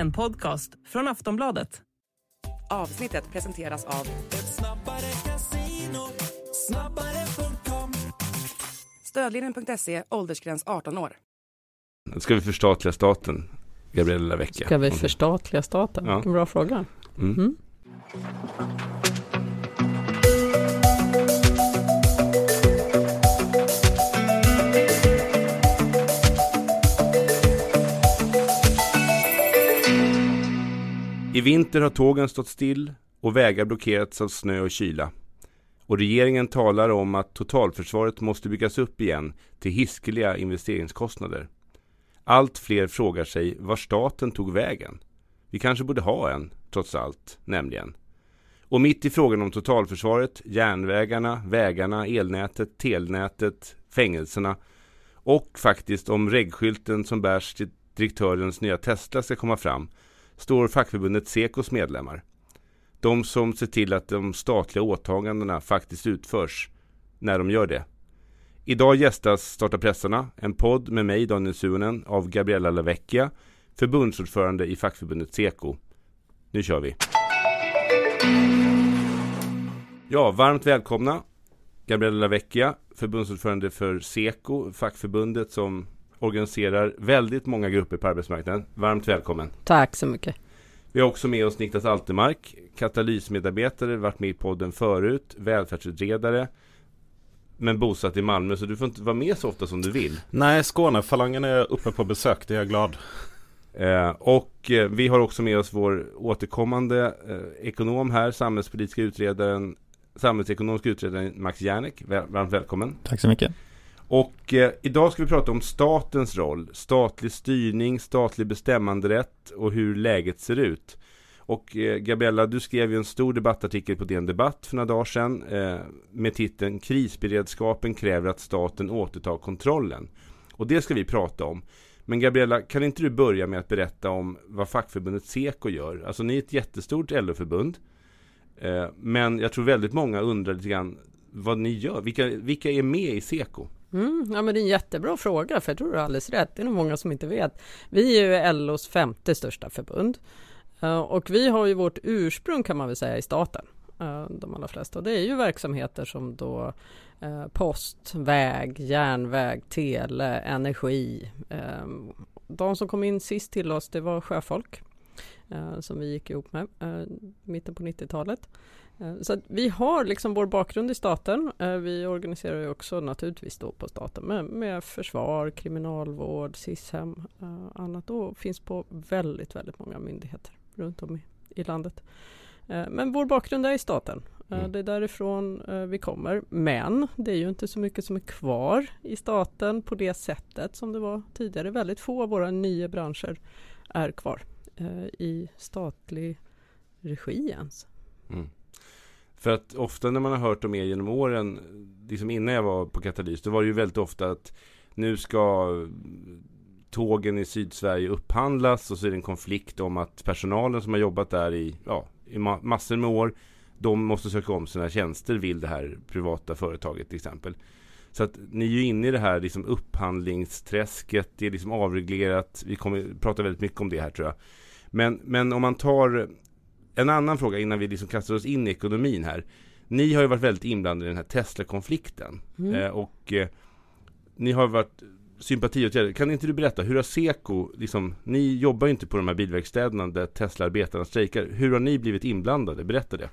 En podcast från Aftonbladet. Avsnittet presenteras av Stödlinjen.se, åldersgräns 18 år. Ska vi förstatliga staten? Gabriella Vecchia. Ska vi förstatliga staten? Ja. Vilken bra fråga. Mm. Mm. I vinter har tågen stått still och vägar blockerats av snö och kyla. Och regeringen talar om att totalförsvaret måste byggas upp igen till hiskeliga investeringskostnader. Allt fler frågar sig var staten tog vägen. Vi kanske borde ha en, trots allt, nämligen. Och mitt i frågan om totalförsvaret, järnvägarna, vägarna, elnätet, telnätet, fängelserna och faktiskt om reggskylten som bärs till direktörens nya Tesla ska komma fram står fackförbundet Sekos medlemmar. De som ser till att de statliga åtagandena faktiskt utförs när de gör det. Idag gästas Starta pressarna, en podd med mig Daniel Suonen av Gabriella Lavecchia, förbundsordförande i fackförbundet Seko. Nu kör vi! Ja, varmt välkomna Gabriella Lavecchia, förbundsordförande för Seko, fackförbundet som organiserar väldigt många grupper på arbetsmarknaden. Varmt välkommen! Tack så mycket. Vi har också med oss Niklas Altermark, katalysmedarbetare, varit med i podden förut, välfärdsutredare, men bosatt i Malmö, så du får inte vara med så ofta som du vill. Nej, Skånefalangen är uppe på besök, det är jag glad. Eh, och eh, vi har också med oss vår återkommande eh, ekonom här, samhällspolitiska utredaren, samhällsekonomiska utredaren Max Järnek. Väl, varmt välkommen. Tack så mycket. Och eh, idag ska vi prata om statens roll, statlig styrning, statlig bestämmanderätt och hur läget ser ut. Och eh, Gabriella, du skrev ju en stor debattartikel på DN Debatt för några dagar sedan eh, med titeln Krisberedskapen kräver att staten återtar kontrollen. Och det ska vi prata om. Men Gabriella, kan inte du börja med att berätta om vad fackförbundet Seko gör? Alltså ni är ett jättestort LO-förbund. Eh, men jag tror väldigt många undrar lite grann vad ni gör. Vilka, vilka är med i Seko? Mm, ja, men det är en jättebra fråga, för jag tror du har alldeles rätt. Det är nog många som inte vet. Vi är ju LOs femte största förbund. Eh, och vi har ju vårt ursprung kan man väl säga i staten. Eh, de allra flesta. Och det är ju verksamheter som då eh, post, väg, järnväg, tele, energi. De som kom in sist till oss det var sjöfolk. Som vi gick ihop med i mitten på 90-talet. Eh, Så vi har liksom vår bakgrund i staten. Eh, Vi organiserar ju också naturligtvis då på staten med, med försvar, kriminalvård, SIS-hem, eh, annat och finns på väldigt, väldigt många myndigheter runt om i, i landet. Men vår bakgrund är i staten. Mm. Det är därifrån vi kommer. Men det är ju inte så mycket som är kvar i staten på det sättet som det var tidigare. Väldigt få av våra nio branscher är kvar i statlig regi ens. Mm. För att ofta när man har hört om er genom åren, liksom innan jag var på Katalys, då var det ju väldigt ofta att nu ska tågen i Sydsverige upphandlas och så är det en konflikt om att personalen som har jobbat där i, ja, i ma- massor med år, de måste söka om sina tjänster, vill det här privata företaget till exempel. Så att ni är ju inne i det här liksom upphandlingsträsket, det är liksom avreglerat, vi kommer prata väldigt mycket om det här tror jag. Men, men om man tar en annan fråga innan vi liksom kastar oss in i ekonomin här. Ni har ju varit väldigt inblandade i den här Tesla-konflikten. Mm. Eh, och eh, ni har varit sympatiåtgärder. Kan inte du berätta, hur har Seko, liksom, ni jobbar ju inte på de här bilverkstäderna där Tesla-arbetarna strejkar. Hur har ni blivit inblandade? Berätta det.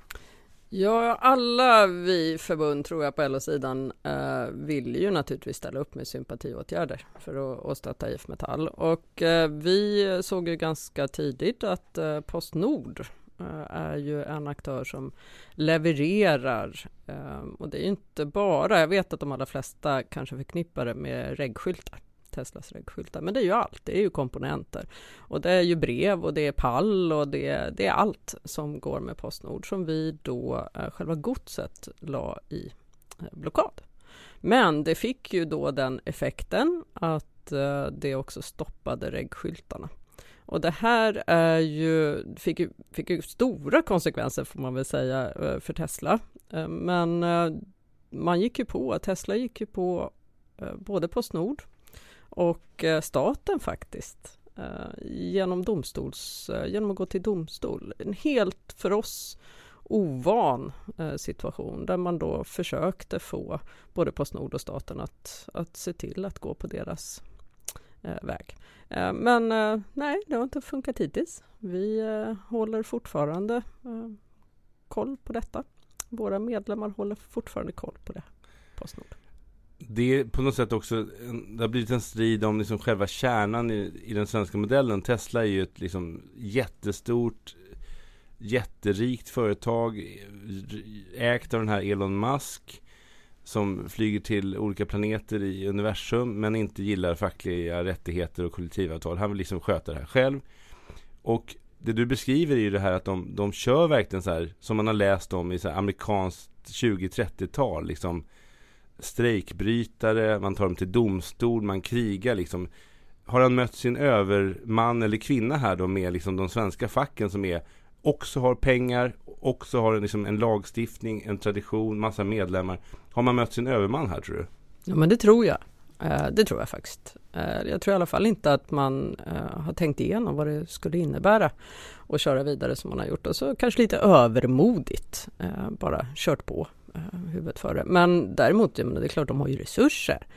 Ja, alla vi förbund tror jag på LO-sidan eh, vill ju naturligtvis ställa upp med sympatiåtgärder för att, att stötta IF Metall. Och eh, vi såg ju ganska tidigt att eh, Postnord Eh, är ju en aktör som levererar. Ehm, och det är ju inte bara, jag vet att de allra flesta kanske förknippar det med reggskyltar. Teslas reggskyltar, men det är ju allt, det är ju komponenter. Och det är ju brev och det är pall och det, är- det är allt som går med Postnord som vi då, eh, själva godset, la i eh, blockad. Men det fick ju då den effekten att det också stoppade reggskyltarna. Och det här är ju, fick, ju, fick ju stora konsekvenser får man väl säga eh, för Tesla. Eh, men eh, man gick ju på, Tesla gick ju på både Postnord och staten faktiskt genom domstols, genom att gå till domstol. En helt för oss ovan situation där man då försökte få både Postnord och staten att, att se till att gå på deras Eh, väg. Eh, men eh, nej, det har inte funkat hittills. Vi eh, håller fortfarande eh, koll på detta. Våra medlemmar håller fortfarande koll på det, Postnord. Det är på något sätt också, det har blivit en strid om liksom själva kärnan i, i den svenska modellen. Tesla är ju ett liksom jättestort, jätterikt företag ägt av den här Elon Musk som flyger till olika planeter i universum men inte gillar fackliga rättigheter och kollektivavtal. Han vill liksom sköta det här själv. Och det du beskriver är ju det här att de, de kör verkligen så här som man har läst om i så här amerikanskt 20-30-tal liksom strejkbrytare, man tar dem till domstol, man krigar liksom. Har han mött sin överman eller kvinna här då med liksom de svenska facken som är också har pengar, också har liksom en lagstiftning, en tradition, massa medlemmar. Har man mött sin överman här tror du? Ja men det tror jag. Eh, det tror jag faktiskt. Eh, jag tror i alla fall inte att man eh, har tänkt igenom vad det skulle innebära att köra vidare som man har gjort och så kanske lite övermodigt bara kört på huvudet före. Men däremot, det är klart de har ju resurser.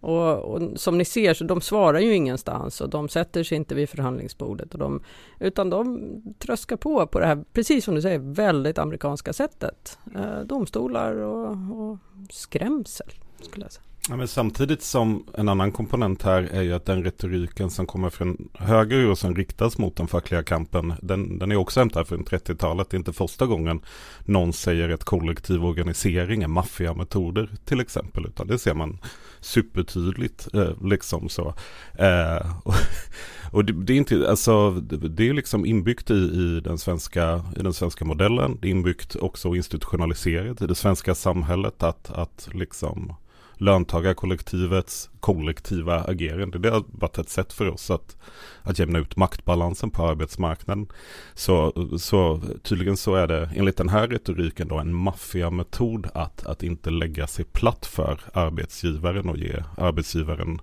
Och, och, som ni ser så de svarar ju ingenstans och de sätter sig inte vid förhandlingsbordet. Och de, utan de tröskar på på det här, precis som du säger, väldigt amerikanska sättet. Eh, domstolar och, och skrämsel, skulle jag säga. Ja, men samtidigt som en annan komponent här är ju att den retoriken som kommer från höger och som riktas mot den fackliga kampen, den, den är också hämtad från 30-talet. Det är inte första gången någon säger att kollektiv organisering är maffiametoder till exempel, utan det ser man supertydligt eh, liksom så. Eh, och, och det, det, är inte, alltså det är liksom inbyggt i, i, den svenska, i den svenska modellen. Det är inbyggt också institutionaliserat i det svenska samhället att, att liksom löntagarkollektivets kollektiva agerande. Det har varit ett sätt för oss att, att jämna ut maktbalansen på arbetsmarknaden. Så, så tydligen så är det enligt den här retoriken då en maffiametod att, att inte lägga sig platt för arbetsgivaren och ge arbetsgivaren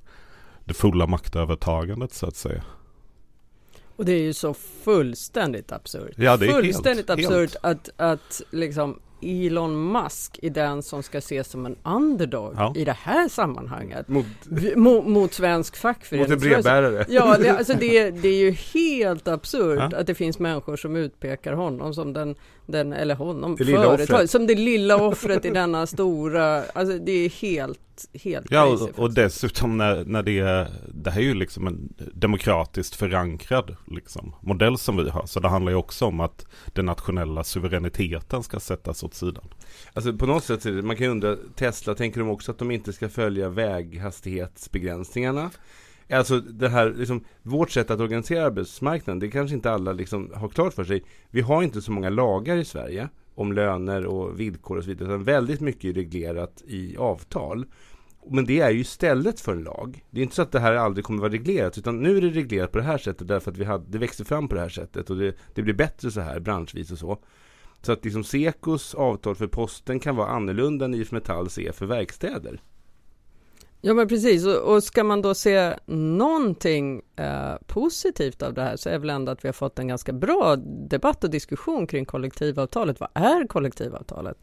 det fulla maktövertagandet så att säga. Och det är ju så fullständigt absurt. Ja, det är fullständigt helt, absurt helt. att, att liksom Elon Musk är den som ska ses som en underdog ja. i det här sammanhanget. Mot, mot, mot svensk fackförening. Mot en brevbärare. Ja, det, alltså det, det är ju helt absurt ja. att det finns människor som utpekar honom som den, den eller honom, det företag, som det lilla offret i denna stora, alltså det är helt helt Ja och, och dessutom när, när det är Det här är ju liksom en demokratiskt förankrad liksom, modell som vi har. Så det handlar ju också om att Den nationella suveräniteten ska sättas åt sidan. Alltså på något sätt, man kan ju undra Tesla, tänker de också att de inte ska följa väghastighetsbegränsningarna? Alltså det här, liksom, vårt sätt att organisera arbetsmarknaden, det kanske inte alla liksom har klart för sig. Vi har inte så många lagar i Sverige om löner och villkor och så vidare. Utan väldigt mycket är reglerat i avtal. Men det är ju istället för en lag. Det är inte så att det här aldrig kommer vara reglerat. Utan nu är det reglerat på det här sättet därför att vi hade, det växte fram på det här sättet. Och det, det blir bättre så här branschvis och så. Så att liksom Sekos avtal för posten kan vara annorlunda än IF Metalls är för verkstäder. Ja men precis, och, och ska man då se någonting eh, positivt av det här så är väl ändå att vi har fått en ganska bra debatt och diskussion kring kollektivavtalet. Vad är kollektivavtalet?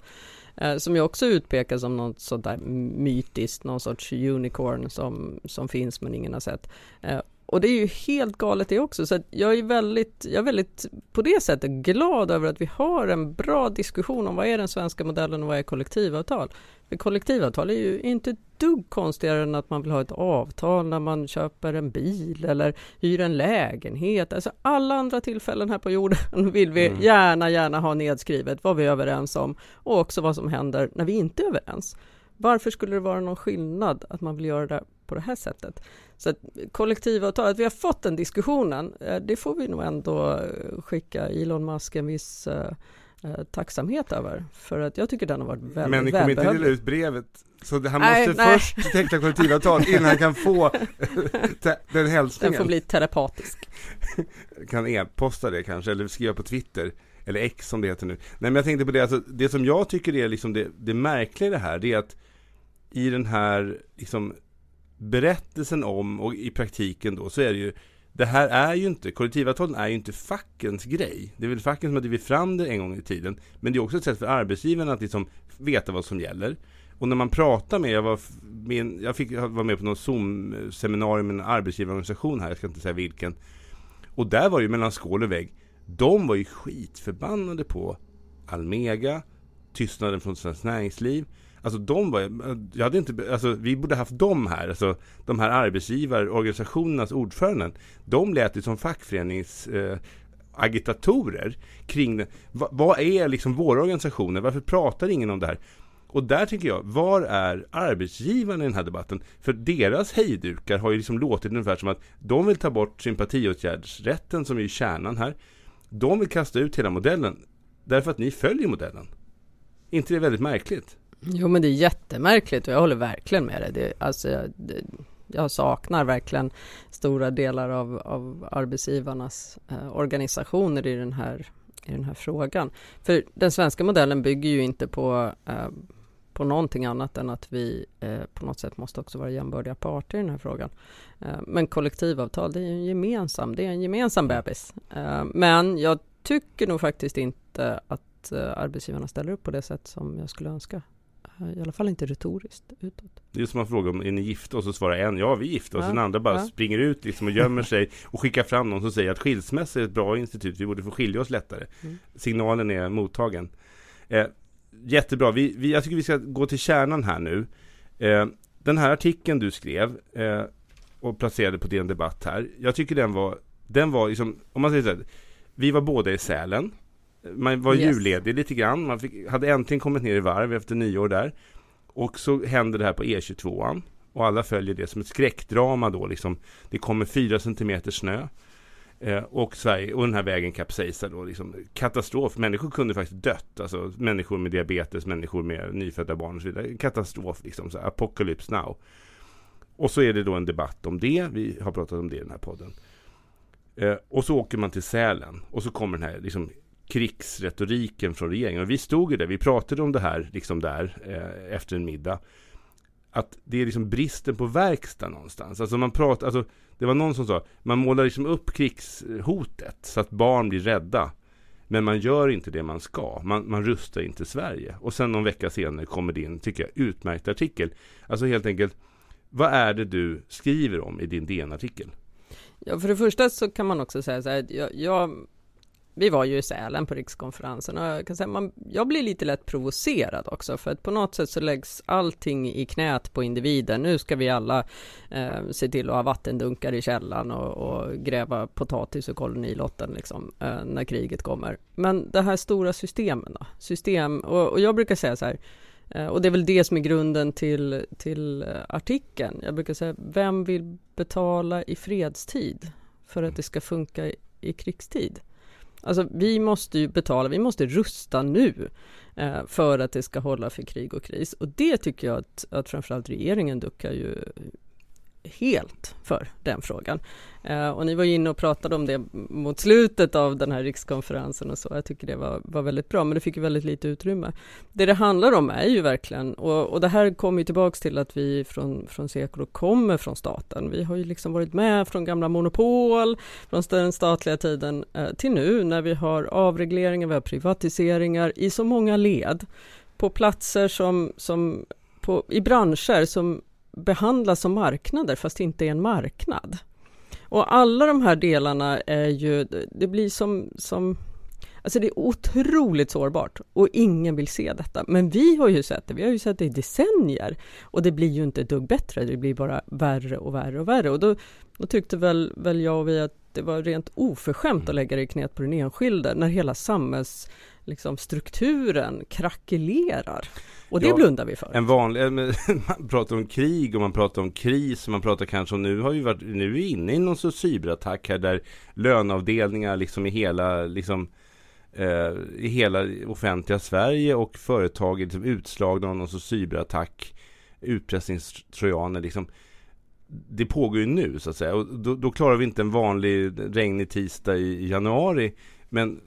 Eh, som ju också utpekas som något sånt där mytiskt, någon sorts unicorn som, som finns men ingen har sett. Eh, och det är ju helt galet det också, så jag är väldigt, jag är väldigt på det sättet glad över att vi har en bra diskussion om vad är den svenska modellen och vad är kollektivavtal. För kollektivavtal är ju inte ett dugg konstigare än att man vill ha ett avtal när man köper en bil eller hyr en lägenhet. Alltså alla andra tillfällen här på jorden vill vi mm. gärna, gärna ha nedskrivet vad vi är överens om och också vad som händer när vi inte är överens. Varför skulle det vara någon skillnad att man vill göra det på det här sättet? Så att kollektivavtal, att vi har fått den diskussionen, eh, det får vi nog ändå eh, skicka Elon Musk en viss eh, tacksamhet över. För att jag tycker den har varit väldigt Men ni kommer inte dela ut brevet, så han måste nej, först nej. teckna kollektivavtal innan han kan få den hälsningen. Den får bli terapatisk. kan e-posta det kanske, eller skriva på Twitter. Eller X som det heter nu. Nej men jag tänkte på det, alltså, det som jag tycker är liksom det, det märkliga i det här, det är att i den här liksom berättelsen om och i praktiken då så är det ju det här är ju inte, kollektivavtalen är ju inte fackens grej. Det är väl facken som har drivit fram det en gång i tiden. Men det är också ett sätt för arbetsgivarna att liksom veta vad som gäller. Och när man pratar med, jag var med, jag fick vara med på något Zoom-seminarium med en arbetsgivarorganisation här, jag ska inte säga vilken. Och där var ju mellan skål och vägg. De var ju skitförbannade på Almega, tystnaden från Svenskt Näringsliv. Alltså de var, jag hade inte, alltså vi borde haft dem här, alltså de här arbetsgivarorganisationernas ordföranden. De lät ju som fackförenings eh, agitatorer kring det. Va, vad är liksom våra organisationer? Varför pratar ingen om det här? Och där tycker jag, var är arbetsgivarna i den här debatten? För deras hejdukar har ju liksom låtit ungefär som att de vill ta bort sympatiåtgärdsrätten som är kärnan här. De vill kasta ut hela modellen därför att ni följer modellen. inte det väldigt märkligt? Jo men det är jättemärkligt och jag håller verkligen med dig. Det, alltså, det, jag saknar verkligen stora delar av, av arbetsgivarnas eh, organisationer i den, här, i den här frågan. För den svenska modellen bygger ju inte på eh, på någonting annat än att vi eh, på något sätt måste också vara jämbördiga parter i den här frågan. Eh, men kollektivavtal, det är en gemensam, det är en gemensam bebis. Eh, men jag tycker nog faktiskt inte att eh, arbetsgivarna ställer upp på det sätt som jag skulle önska. I alla fall inte retoriskt utåt. Det är som att fråga om är ni gifta och så svarar en ja vi är gifta och Ja, sen andra bara ja. springer ut liksom och gömmer sig och skickar fram någon som säger att skilsmässa är ett bra institut, vi borde få skilja oss lättare. Mm. Signalen är mottagen. Eh, jättebra, vi, vi, jag tycker vi ska gå till kärnan här nu. Eh, den här artikeln du skrev eh, och placerade på DN Debatt här, jag tycker den var, den var liksom, om man säger så här, vi var båda i Sälen. Man var Yes. julledig lite grann, man fick, hade äntligen kommit ner i varv efter nyår där. Och så händer det här på E22an. Och alla följer det som ett skräckdrama då liksom. Det kommer fyra centimeter snö. Eh, och, Sverige, och den här vägen kapsejsar då. Liksom, katastrof. Människor kunde faktiskt dött. Alltså människor med diabetes, människor med nyfödda barn och så vidare. Katastrof liksom. Så, apocalypse now. Och så är det då en debatt om det. Vi har pratat om det i den här podden. Eh, och så åker man till Sälen. Och så kommer den här liksom, krigsretoriken från regeringen. Och vi stod ju där, vi pratade om det här liksom där eh, efter en middag. Att det är liksom bristen på verkstad någonstans. Alltså man pratar, alltså det var någon som sa, man målar liksom upp krigshotet så att barn blir rädda. Men man gör inte det man ska. Man, man rustar inte Sverige. Och sen någon vecka senare kommer din, tycker jag, utmärkta artikel. Alltså helt enkelt, vad är det du skriver om i din DN-artikel? Ja, för det första så kan man också säga så här, jag, jag, vi var ju i Sälen på rikskonferensen och jag kan säga, man, jag blir lite lätt provocerad också, för att på något sätt så läggs allting i knät på individen. Nu ska vi alla eh, se till att ha vattendunkar i källan och, och gräva potatis ur kolonilotten liksom, eh, när kriget kommer. Men det här stora systemen då? System, och, och jag brukar säga så här, Eh, Och det är väl det som är grunden till, till eh, artikeln. Jag brukar säga, vem vill betala i fredstid för att det ska funka i, i krigstid? Alltså vi måste ju betala, vi måste rusta nu eh, för att det ska hålla för krig och kris. Och det tycker jag att, att framförallt regeringen duckar ju helt för den frågan. Eh, och ni var ju inne och pratade om det mot slutet av den här rikskonferensen och så. Jag tycker det var, var väldigt bra, men det fick ju väldigt lite utrymme. Det det handlar om är ju verkligen, och, och det här kommer ju tillbaks till att vi från, från Seko kommer från staten. Vi har ju liksom varit med från gamla monopol, från den statliga tiden eh, till nu när vi har avregleringar, vi har privatiseringar i så många led på platser som, som på, i branscher som behandlas som marknader fast det inte är en marknad. Och alla de här delarna är ju, det blir som, som Alltså det är otroligt sårbart och ingen vill se detta. Men vi har ju sett det, vi har ju sett det i decennier och det blir ju inte ett dugg bättre, det blir bara värre och värre och värre. Och då, då tyckte väl, väl jag och vi att det var rent oförskämt att lägga det i knät på den enskilde när hela samhällsstrukturen liksom, strukturen krackelerar. Och det Ja, blundar vi för. En vanlig, eh, man pratar om krig och man pratar om kris man pratar kanske om nu har vi varit, nu är vi inne i någon sorts cyberattack här där löneavdelningar liksom i hela, liksom eh, i hela offentliga Sverige och företag är liksom utslagna av någon sorts cyberattack, utpressningstrojaner liksom. Det pågår ju nu så att säga och då, då klarar vi inte en vanlig regnig tisdag i januari. Men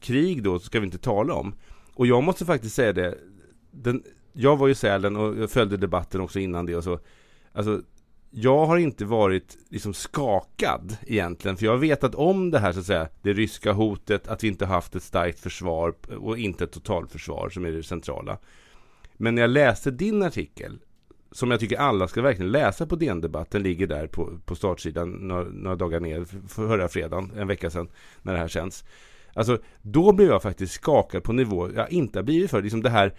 krig då ska vi inte tala om. Och jag måste faktiskt säga det. Den, jag var ju i Sälen och jag följde debatten också innan det och så. Alltså, jag har inte varit liksom skakad egentligen. För jag vet att om det här så att säga, det ryska hotet, att vi inte haft ett starkt försvar och inte ett totalförsvar som är det centrala. Men när jag läste din artikel, som jag tycker alla ska verkligen läsa på DN Debatt, den ligger där på, på startsidan några, några dagar ner, förra fredagen, en vecka sedan, när det här känns. Alltså, då blev jag faktiskt skakad på nivå jag inte har blivit för. Liksom det här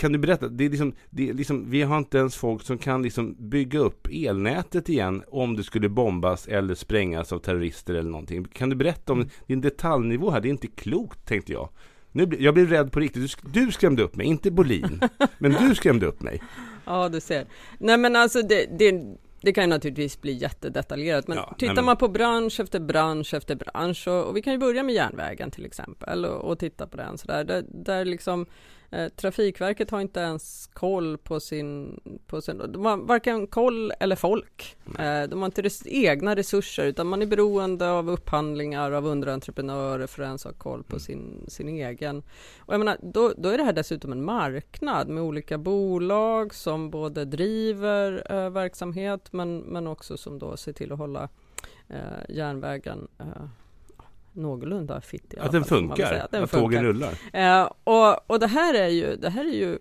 kan du berätta? Det är liksom, det är liksom, vi har inte ens folk som kan liksom bygga upp elnätet igen om det skulle bombas eller sprängas av terrorister eller någonting. Kan du berätta om, mm. det är en detaljnivå här, det är inte klokt tänkte jag. Nu, jag blev rädd på riktigt. Du, du skrämde upp mig, inte Bolin. men du skrämde upp mig. Ja, du ser. Nej men alltså det, det, det kan naturligtvis bli jättedetaljerat. Men ja, tittar men... man på bransch efter bransch efter bransch och, och, vi kan ju börja med järnvägen till exempel och, och titta på den sådär. Där, där liksom Eh, Trafikverket har inte ens koll på sin, på sin de har varken koll eller folk. Eh, de har inte res, egna resurser utan man är beroende av upphandlingar av underentreprenörer för att ens ha koll på mm. sin, sin egen. Och jag menar, då, då är det här dessutom en marknad med olika bolag som både driver eh, verksamhet men, men också som då ser till att hålla eh, järnvägen eh, någorlunda fitt. Att den funkar, att, den att tågen rullar. Eh, och, och det här är ju, det här är ju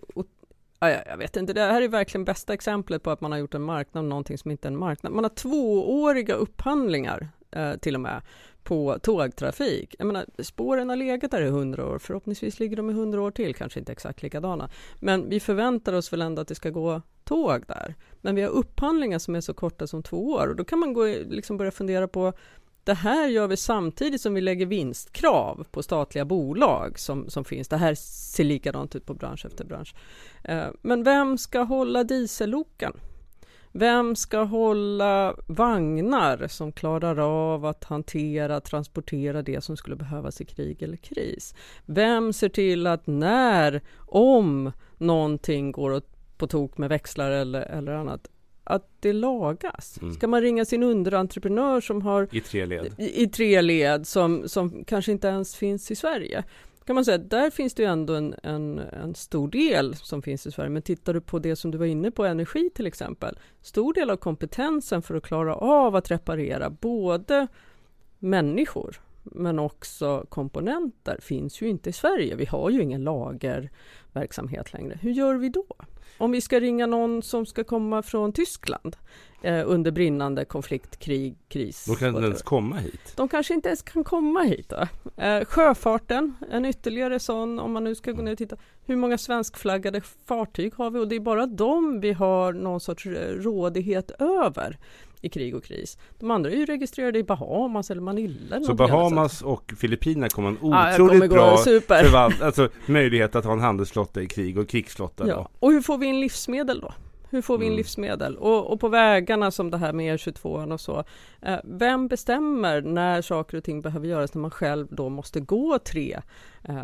Ja, jag vet inte, det här är verkligen bästa exemplet på att man har gjort en marknad någonting som inte är en marknad. Man har tvååriga upphandlingar eh, till och med på tågtrafik. Jag menar, spåren har legat där i hundra år, förhoppningsvis ligger de i hundra år till, kanske inte exakt likadana. Men vi förväntar oss väl ändå att det ska gå tåg där. Men vi har upphandlingar som är så korta som två år och då kan man gå, liksom börja fundera på det här gör vi samtidigt som vi lägger vinstkrav på statliga bolag som, som finns. Det här ser likadant ut på bransch efter bransch. Eh, men vem ska hålla dieselloken? Vem ska hålla vagnar som klarar av att hantera, transportera det som skulle behövas i krig eller kris? Vem ser till att när, om någonting går på tok med växlar eller, eller annat, att det lagas? Mm. Ska man ringa sin underentreprenör som har i tre led, i, i tre led som, som kanske inte ens finns i Sverige? kan man säga, där finns det ju ändå en, en, en, stor del som finns i Sverige. Men tittar du på det som du var inne på, energi till exempel. Stor del av kompetensen för att klara av att reparera både människor men också komponenter finns ju inte i Sverige. Vi har ju ingen lagerverksamhet längre. Hur gör vi då? Om vi ska ringa någon som ska komma från Tyskland eh, under brinnande konflikt, krig, kris. De kan inte ens komma hit. De kanske inte ens kan komma hit. Eh, sjöfarten, en ytterligare sån, om man nu ska gå ner och titta. Hur många svenskflaggade fartyg har vi? Och det är bara dem vi har någon sorts eh, rådighet över i krig och kris. De andra är ju registrerade i Bahamas eller Manila. Eller så Bahamas och Filippinerna kommer en otroligt ja, bra förvalt, alltså, möjlighet att ha en handelsflotta i krig och krigsflotta. Ja. Och hur får vi in livsmedel då? Hur får vi in mm. livsmedel? Och, och, på vägarna som det här med E22 och så. Eh, vem bestämmer när saker och ting behöver göras när man själv då måste gå tre, eh,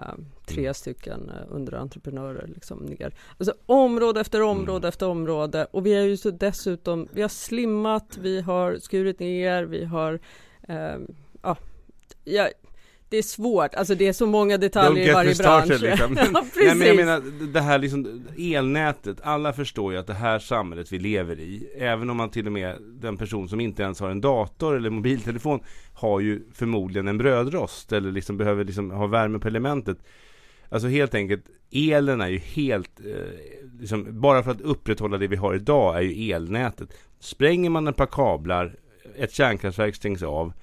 tre mm. stycken eh, underentreprenörer liksom ner? Alltså område efter område mm. efter område och vi är ju så dessutom, vi har slimmat, vi har skurit ner, vi har eh, ja, det är svårt, alltså det är så många detaljer i varje bransch. Liksom. ja, Nej, men jag menar, det här liksom, elnätet, alla förstår ju att det här samhället vi lever i, även om man till och med, den person som inte ens har en dator eller mobiltelefon, har ju förmodligen en brödrost eller liksom behöver liksom ha värme på elementet. Alltså helt enkelt, elen är ju helt, eh, liksom, bara för att upprätthålla det vi har idag är ju elnätet. Spränger man ett par kablar, ett kärnkraftverk stängs av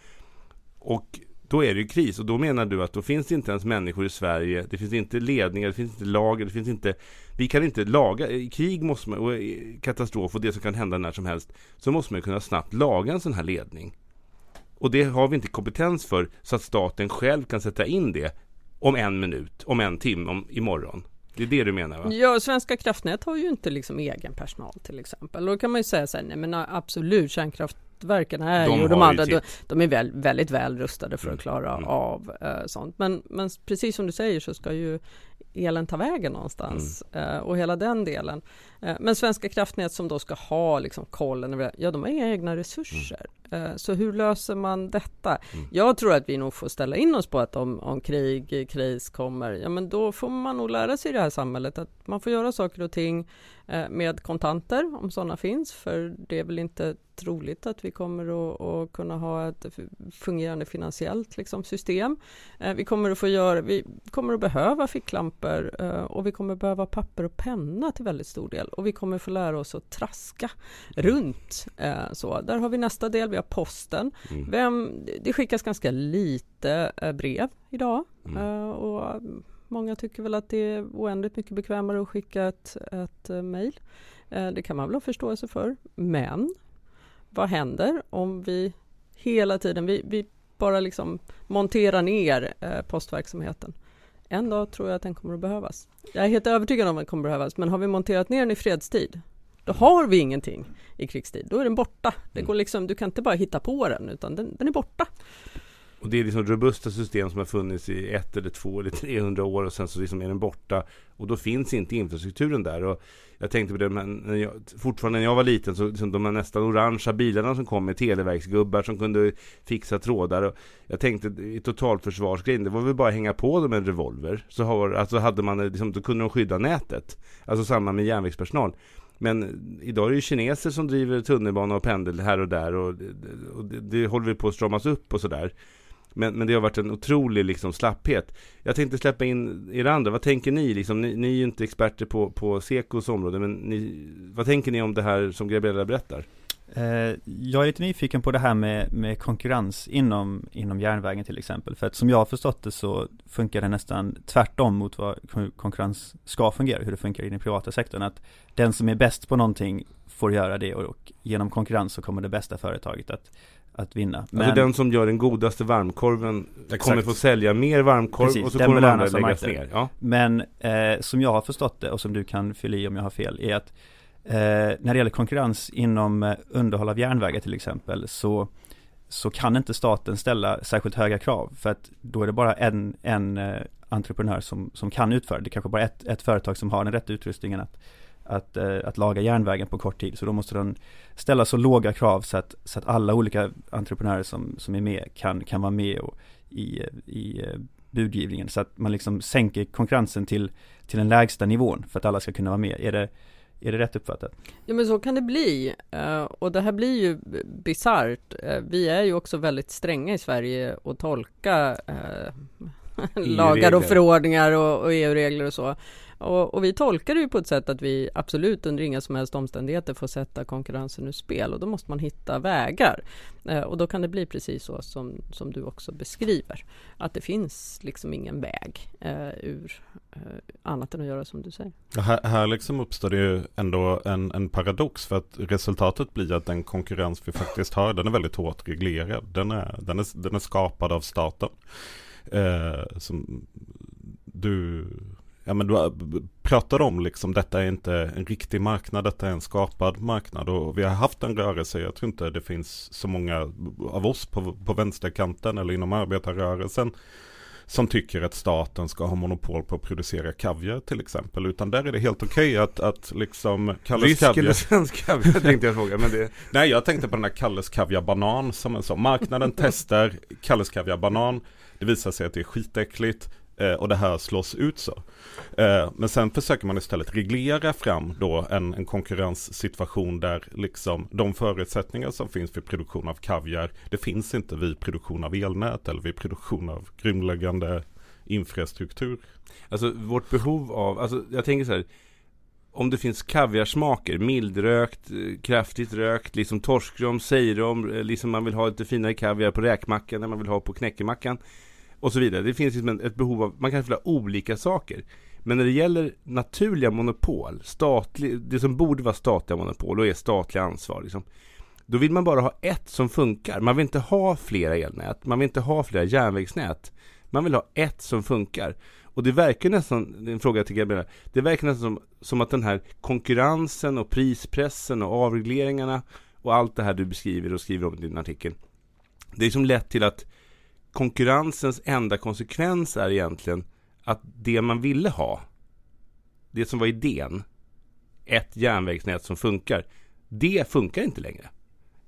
och då är det ju kris. Och då menar du att då finns det inte ens människor i Sverige. Det finns inte ledningar, det finns inte lager, det finns inte... Vi kan inte laga. I krig måste man, och katastrof och det som kan hända när som helst. Så måste man kunna snabbt laga en sån här ledning. Och det har vi inte kompetens för så att staten själv kan sätta in det om en minut, om en timme, om imorgon. Det är det du menar va? Ja, Svenska kraftnät har ju inte liksom egen personal till exempel. Då kan man ju säga så här, nej men absolut kärnkraft kraftverken är de och de andra, de, de, är väl, väldigt väl rustade för att mm. klara mm. av eh, sånt. Men, men precis som du säger så ska ju elen ta vägen någonstans mm. eh, och hela den delen. Eh, men Svenska kraftnät som då ska ha liksom kollen över ja de har inga egna resurser. Mm. Så hur löser man detta? Mm. Jag tror att vi nog får ställa in oss på att om, om krig, kris kommer, ja men då får man nog lära sig i det här samhället att man får göra saker och ting Eh, med kontanter om sådana finns för det är väl inte troligt att vi kommer att, att kunna ha ett fungerande finansiellt liksom, system. Eh, vi kommer att få göra, vi kommer att behöva ficklampor eh, och vi kommer behöva papper och penna till väldigt stor del och vi kommer få lära oss att traska runt. Så där har vi nästa del, vi har posten. Mm. Vem, det skickas ganska lite brev idag mm. och Många tycker väl att det är oändligt mycket bekvämare att skicka ett, ett uh, mejl. Uh, det kan man väl ha förståelse för. Men vad händer om vi hela tiden, vi, vi bara liksom monterar ner uh, postverksamheten? En dag tror jag att den kommer att behövas. Jag är helt övertygad om att den kommer att behövas, men har vi monterat ner den i fredstid, då har vi ingenting i krigstid. Då är den borta. Det mm. går liksom, du kan inte bara hitta på den, utan den, den är borta. Och det är liksom robusta system som har funnits i ett eller två eller 300 år och sen så liksom är den borta. Och då finns inte infrastrukturen där. Och jag tänkte på det, men när jag, fortfarande när jag var liten så liksom de här nästan orangea bilarna som kom med televerksgubbar som kunde fixa trådar. Och jag tänkte i totalförsvarsgrejen, det var väl bara att hänga på dem en revolver. Så har, alltså hade man liksom, då kunde de skydda nätet. Alltså samma med järnvägspersonal. Men idag är det ju kineser som driver tunnelbana och pendel här och där och, och det, det håller vi på att stramas upp och sådär. Men, men det har varit en otrolig liksom, slapphet. Jag tänkte släppa in er andra. Vad tänker ni? Liksom, ni, ni är ju inte experter på, på Sekos område, men ni, vad tänker ni om det här som Gabriella berättar? Eh, jag är lite nyfiken på det här med, med konkurrens inom, inom järnvägen till exempel. För att som jag har förstått det så funkar det nästan tvärtom mot vad konkurrens ska fungera, hur det funkar i den privata sektorn. Att den som är bäst på någonting får göra det och, och genom konkurrens så kommer det bästa företaget att att vinna. Alltså men... Alltså den som gör den godaste varmkorven Exakt. kommer få sälja mer varmkorv Precis, och så kommer den andra läggas ner. Ja. Men eh, som jag har förstått det och som du kan fylla i om jag har fel är att eh, när det gäller konkurrens inom eh, underhåll av järnvägar till exempel så så kan inte staten ställa särskilt höga krav för att då är det bara en, en eh, entreprenör som, som kan utföra det. Kanske bara ett, ett företag som har den rätta utrustningen att att, eh, att laga järnvägen på kort tid. Så då måste den ställa så låga krav så att, så att alla olika entreprenörer som, som är med kan, kan vara med och, i, i eh, budgivningen. Så att man liksom sänker konkurrensen till, till den lägsta nivån för att alla ska kunna vara med. Är det, är det rätt uppfattat? Ja men så kan det bli. Eh, och det här blir ju bisarrt. Eh, vi är ju också väldigt stränga i Sverige och tolka lagar och förordningar och, och EU-regler och så. Och, och, vi tolkar det ju på ett sätt att vi absolut under inga som helst omständigheter får sätta konkurrensen ur spel och då måste man hitta vägar. Eh, och då kan det bli precis så som, som du också beskriver. Att det finns liksom ingen väg eh, ur eh, annat än att göra som du säger. Här, här liksom uppstår det ju ändå en, en paradox för att resultatet blir att den konkurrens vi faktiskt har den är väldigt hårt reglerad. Den är, den är, den är skapad av staten. Eh, som du ja men du pratar om liksom detta är inte en riktig marknad, detta är en skapad marknad och vi har haft en rörelse, jag tror inte det finns så många av oss på, på vänsterkanten eller inom arbetarrörelsen som tycker att staten ska ha monopol på att producera kaviar till exempel. Utan där är det helt okej okay att, att liksom Kalles Rysk kaviar. eller svensk kaviar tänkte jag fråga. Men det... Nej, jag tänkte på den här Kalles kaviar banan som en sån. Marknaden testar Kalles kaviar banan. Det visar sig att det är skitäckligt. Eh, och det här slås ut så. Eh, men sen försöker man istället reglera fram då en, en konkurrenssituation där liksom de förutsättningar som finns vid produktion av kaviar, det finns inte vid produktion av elnät eller vid produktion av grundläggande infrastruktur. Alltså vårt behov av, alltså jag tänker så här, om det finns kaviarsmaker, mildrökt, eh, kraftigt rökt, liksom torskrom, sejrom, eh, liksom man vill ha lite finare kaviar på räkmackan än man vill ha på knäckemackan och så vidare. Det finns liksom ett behov av, man kan fylla olika saker. Men när det gäller naturliga monopol, statlig, det som borde vara statliga monopol och är statliga ansvar. Liksom, då vill man bara ha ett som funkar. Man vill inte ha flera elnät, man vill inte ha flera järnvägsnät. Man vill ha ett som funkar. Och det verkar nästan, det är en fråga till Gabriella, det verkar nästan som, som att den här konkurrensen och prispressen och avregleringarna och allt det här du beskriver och skriver om i din artikel. Det är som lett till att konkurrensens enda konsekvens är egentligen att det man ville ha, det som var idén, ett järnvägsnät som funkar. Det funkar inte längre.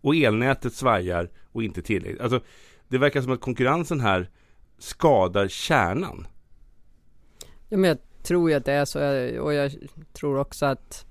Och elnätet svajar och inte tillräckligt. Alltså, det verkar som att konkurrensen här skadar kärnan. Ja, men jag tror ju att det är så och jag tror också att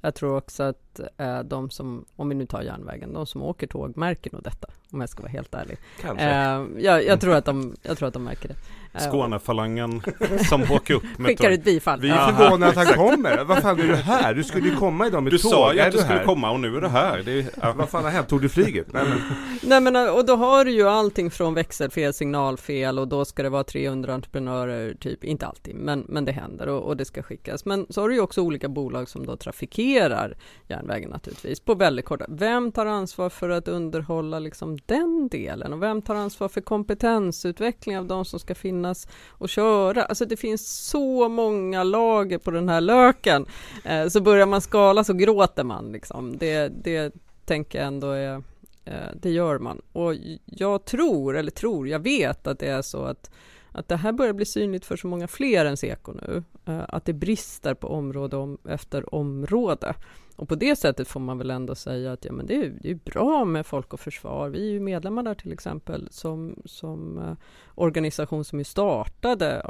jag tror också att eh, de som, om vi nu tar järnvägen, de som åker tåg märker nog detta, om jag ska vara helt ärlig. Kanske. Eh, jag, jag, tror att de, jag tror att de märker det. Eh, Skånefalangen som åker upp med Skickar ett bifall. Vi är förvånade att han kommer. Vad fan är du här? Du skulle ju komma idag med Du tåg. sa ju att du skulle här? komma och nu är du här. Det är, ja. Vad fan har hänt? Tog du flyget? Nej, men, Nej men och då har du ju allting från växelfel, signalfel och då ska det vara 300 entreprenörer, typ, inte alltid, men, men det händer och, och det ska skickas. Men så har du ju också olika bolag som då trafikerar järnvägen naturligtvis på väldigt korta. Vem tar ansvar för att underhålla liksom den delen och vem tar ansvar för kompetensutveckling av de som ska finnas och köra? Alltså det finns så många lager på den här löken. Eh, så börjar man skala så gråter man liksom. Det, det tänker jag ändå är Eh, Det gör man. Och jag tror, eller tror, jag vet att det är så att, att det här börjar bli synligt för så många fler än Seko nu. Eh, att det brister på område om, efter område. Och på det sättet får man väl ändå säga att ja, men det, är, det är bra med Folk och Försvar. Vi är ju medlemmar där till exempel som, som eh, organisation som ju startade,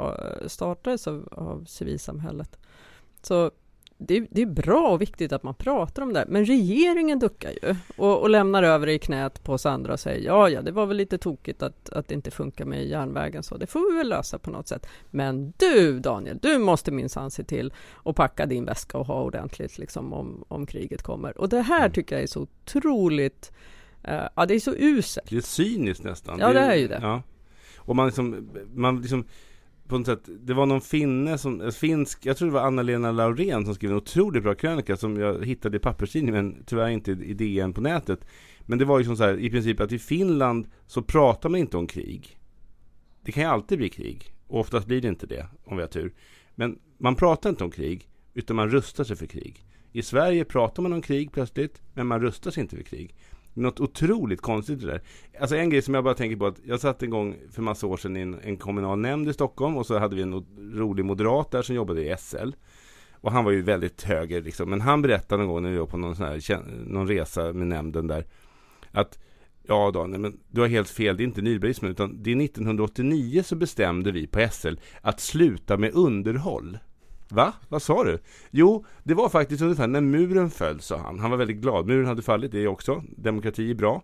startades av, av civilsamhället. Så det, är- det är bra och viktigt att man pratar om det, men regeringen duckar ju och, och lämnar över det i knät på oss andra och säger ja, ja, det var väl lite tokigt att, att det inte funkar med järnvägen så, det får vi väl lösa på något sätt. Men du Daniel, du måste minsann se till att packa din väska och ha ordentligt liksom om, om kriget kommer. Och det här tycker jag är så otroligt, eh, ja det är så uselt. det är cyniskt nästan. Ja, det är ju det. Ja. Och man liksom, man liksom på något sätt, det var någon finne som, finsk, jag tror det var Anna-Lena Laurén som skrev en otroligt bra krönika som jag hittade i papperstidningen men tyvärr inte i DN på nätet. Men det var ju som så här, i princip att i Finland så pratar man inte om krig. Det kan ju alltid bli krig. Och oftast blir det inte det, om vi har tur. Men man pratar inte om krig, utan man rustar sig för krig. I Sverige pratar man om krig plötsligt, men man rustar sig inte för krig. Något otroligt konstigt det där. Alltså en grej som jag bara tänker på att jag satt en gång för massa år sedan i en, en kommunal nämnd i Stockholm och så hade vi en rolig moderat där som jobbade i SL. Och han var ju väldigt höger liksom. Men han berättade någon gång när vi var på någon, sån här, någon resa med nämnden där. Att ja Daniel, men du har helt fel. Det är inte nybilismen utan det är 1989 så bestämde vi på SL att sluta med underhåll. Va? Vad sa du? Jo, det var faktiskt ungefär när muren föll, sa han. Han var väldigt glad. Muren hade fallit, det är också. Demokrati är bra.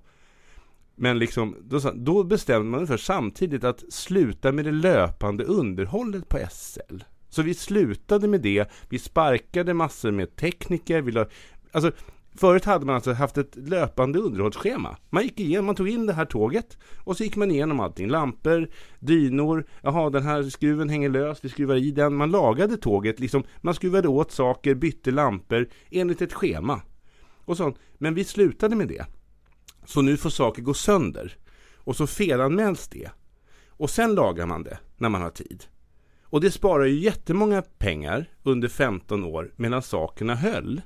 Men liksom, då, då bestämde man ungefär samtidigt att sluta med det löpande underhållet på SL. Så vi slutade med det. Vi sparkade massor med tekniker. Vi la, alltså, förut hade man alltså haft ett löpande underhållsschema. Man gick igenom, man tog in det här tåget och så gick man igenom allting. Lampor, dynor, jaha den här skruven hänger lös, vi skruvar i den. Man lagade tåget, liksom, man skruvade åt saker, bytte lampor enligt ett schema. Och sånt. Men vi slutade med det. Så nu får saker gå sönder. Och så felanmäls det. Och sen lagar man det när man har tid. Och det sparar ju jättemånga pengar under 15 år medan sakerna höll.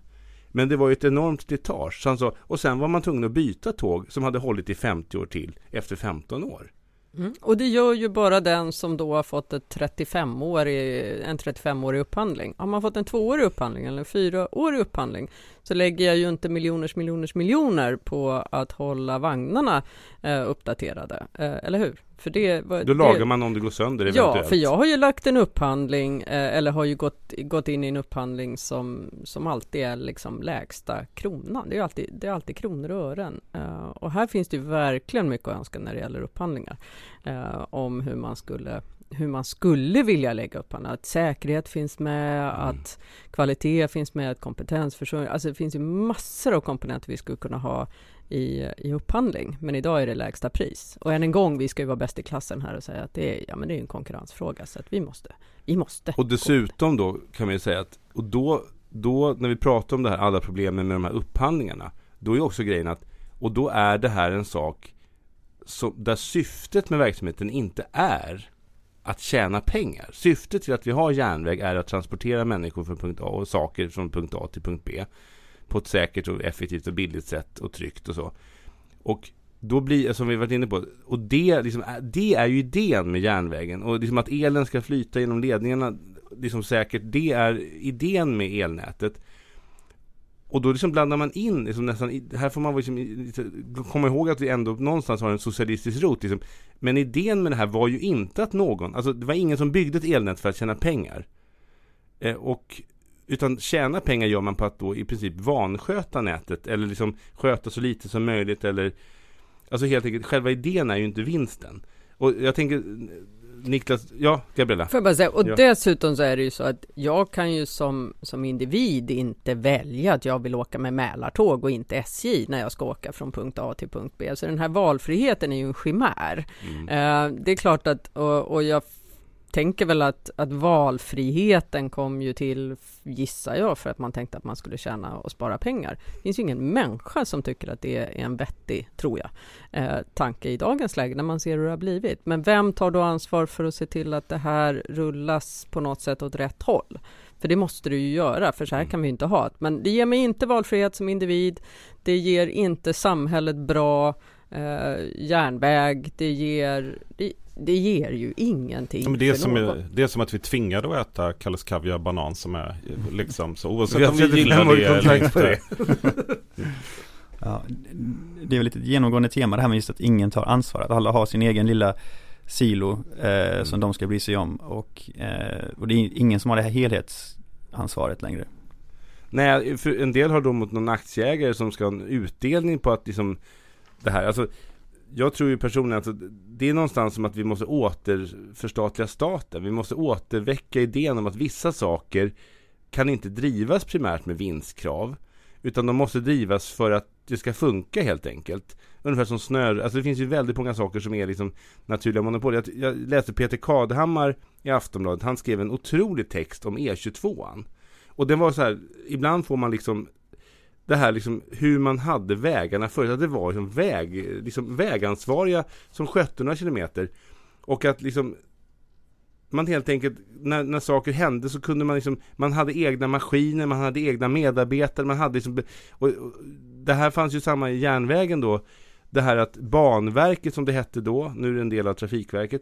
Men det var ju ett enormt slitage. Så han sa, och sen var man tvungen att byta tåg som hade hållit i 50 år till efter 15 år. Mm. Och det gör ju bara den som då har fått ett 35-årig, en 35-årig upphandling. Har man fått en tvåårig upphandling eller en fyraårig upphandling så lägger jag ju inte miljoners miljoners miljoner på att hålla vagnarna eh, uppdaterade, eh, eller hur? För det, var- Då det, lagar man om det går sönder eventuellt. Ja, för jag har ju lagt en upphandling, eh, eller har ju gått, gått in i en upphandling som, som alltid är liksom lägsta kronan. Det är alltid, det är alltid kronor och ören. Eh, och här finns det ju verkligen mycket att önska när det gäller upphandlingar. Eh, om hur man skulle hur man skulle vilja lägga upp Att säkerhet finns med, att kvalitet finns med, att kompetensförsörjning. Alltså det finns ju massor av komponenter vi skulle kunna ha i, i upphandling. Men idag är det lägsta pris. Och än en gång, vi ska ju vara bäst i klassen här och säga att det är, ja, men det är en konkurrensfråga. Så att vi måste, vi måste. Och dessutom då kan man ju säga att, och då, då när vi pratar om det här, alla problemen med de här upphandlingarna, då är också grejen att, och då är det här en sak som, där syftet med verksamheten inte är att tjäna pengar. Syftet till att vi har järnväg är att transportera människor från punkt A och saker från punkt A till punkt B på ett säkert och effektivt och billigt sätt och tryggt och så. Och då blir, som vi varit inne på, och det, liksom, är- det är ju idén med järnvägen. Och liksom att elen ska flyta genom ledningarna, liksom säkert, det är idén med elnätet. Och då liksom blandar man in, liksom nästan, här får man liksom, komma ihåg att vi ändå någonstans har en socialistisk rot. Liksom. Men idén med det här var ju inte att någon, alltså det var ingen som byggde ett elnät för att tjäna pengar. Eh, och, utan tjäna pengar gör man på att då i princip vansköta nätet eller liksom sköta så lite som möjligt eller Alltså helt enkelt, själva idén är ju inte vinsten. Och jag tänker Niklas, ja Gabriella? Får jag bara säga, och Ja. dessutom så är det ju så att jag kan ju som, som individ inte välja att jag vill åka med Mälartåg och inte SJ när jag ska åka från punkt A till punkt B. Så den här valfriheten är ju en chimär. Mm. Eh, det är klart att, och, och jag tänker väl att, att valfriheten kom ju till, gissar jag, för att man tänkte att man skulle tjäna och spara pengar. Det finns ju ingen människa som tycker att det är en vettig, tror jag, eh, tanke i dagens läge när man ser hur det har blivit. Men vem tar då ansvar för att se till att det här rullas på något sätt åt rätt håll? För det måste du ju göra, för så här kan vi inte ha det. Men det ger mig inte valfrihet som individ. Det ger inte samhället bra eh, järnväg. Det ger, det, det ger ju ingenting men det, är som, är- det är som att vi tvingade att äta Kalles Kaviar Banan som är liksom så oavsett Vi om vi 35 gillar det eller inte. Ja, det är väl lite ett genomgående tema det här med just att ingen tar ansvar, att alla har sin egen lilla silo eh, som de ska bry sig om och, eh, och det är ingen som har det här helhetsansvaret längre. Nej, för en del har då mot någon aktieägare som ska ha en utdelning på att liksom det här, alltså jag tror ju personligen att det är någonstans som att vi måste återförstatliga staten. Vi måste återväcka idén om att vissa saker kan inte drivas primärt med vinstkrav. Utan de måste drivas för att det ska funka helt enkelt. Ungefär som snö, alltså det finns ju väldigt många saker som är liksom naturliga monopol. Jag, jag läste Peter Kadhammar i Aftonbladet, han skrev en otrolig text om E22an. Och den var så här, ibland får man liksom det här liksom hur man hade vägarna förut, att det var liksom, väg, liksom vägansvariga som skötte några kilometer. Och att liksom man helt enkelt, när, när saker hände så kunde man liksom, man hade egna maskiner, man hade egna medarbetare, man hade liksom, och, och det här fanns ju samma i järnvägen då, det här att Banverket som det hette då, nu är det en del av Trafikverket,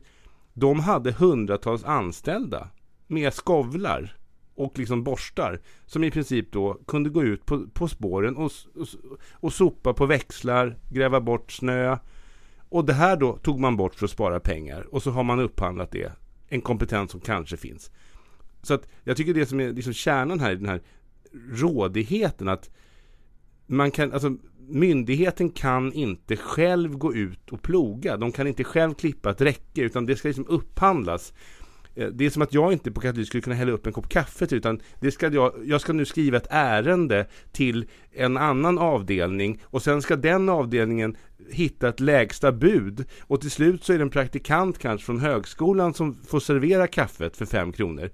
de hade hundratals anställda med skovlar och liksom borstar som i princip då kunde gå ut på, på spåren och, och, och sopa på växlar, gräva bort snö. Och det här då tog man bort för att spara pengar och så har man upphandlat det. En kompetens som kanske finns. Så att jag tycker det som är liksom kärnan här i den här rådigheten att man kan, alltså myndigheten kan inte själv gå ut och ploga. De kan inte själv klippa ett räcke utan det ska liksom upphandlas. Eh, det är som att jag inte på Katalys skulle kunna hälla upp en kopp kaffe till, utan det ska jag, jag ska nu skriva ett ärende till en annan avdelning och sen ska den avdelningen hitta ett lägsta bud och till slut så är det en praktikant kanske från högskolan som får servera kaffet för fem kronor.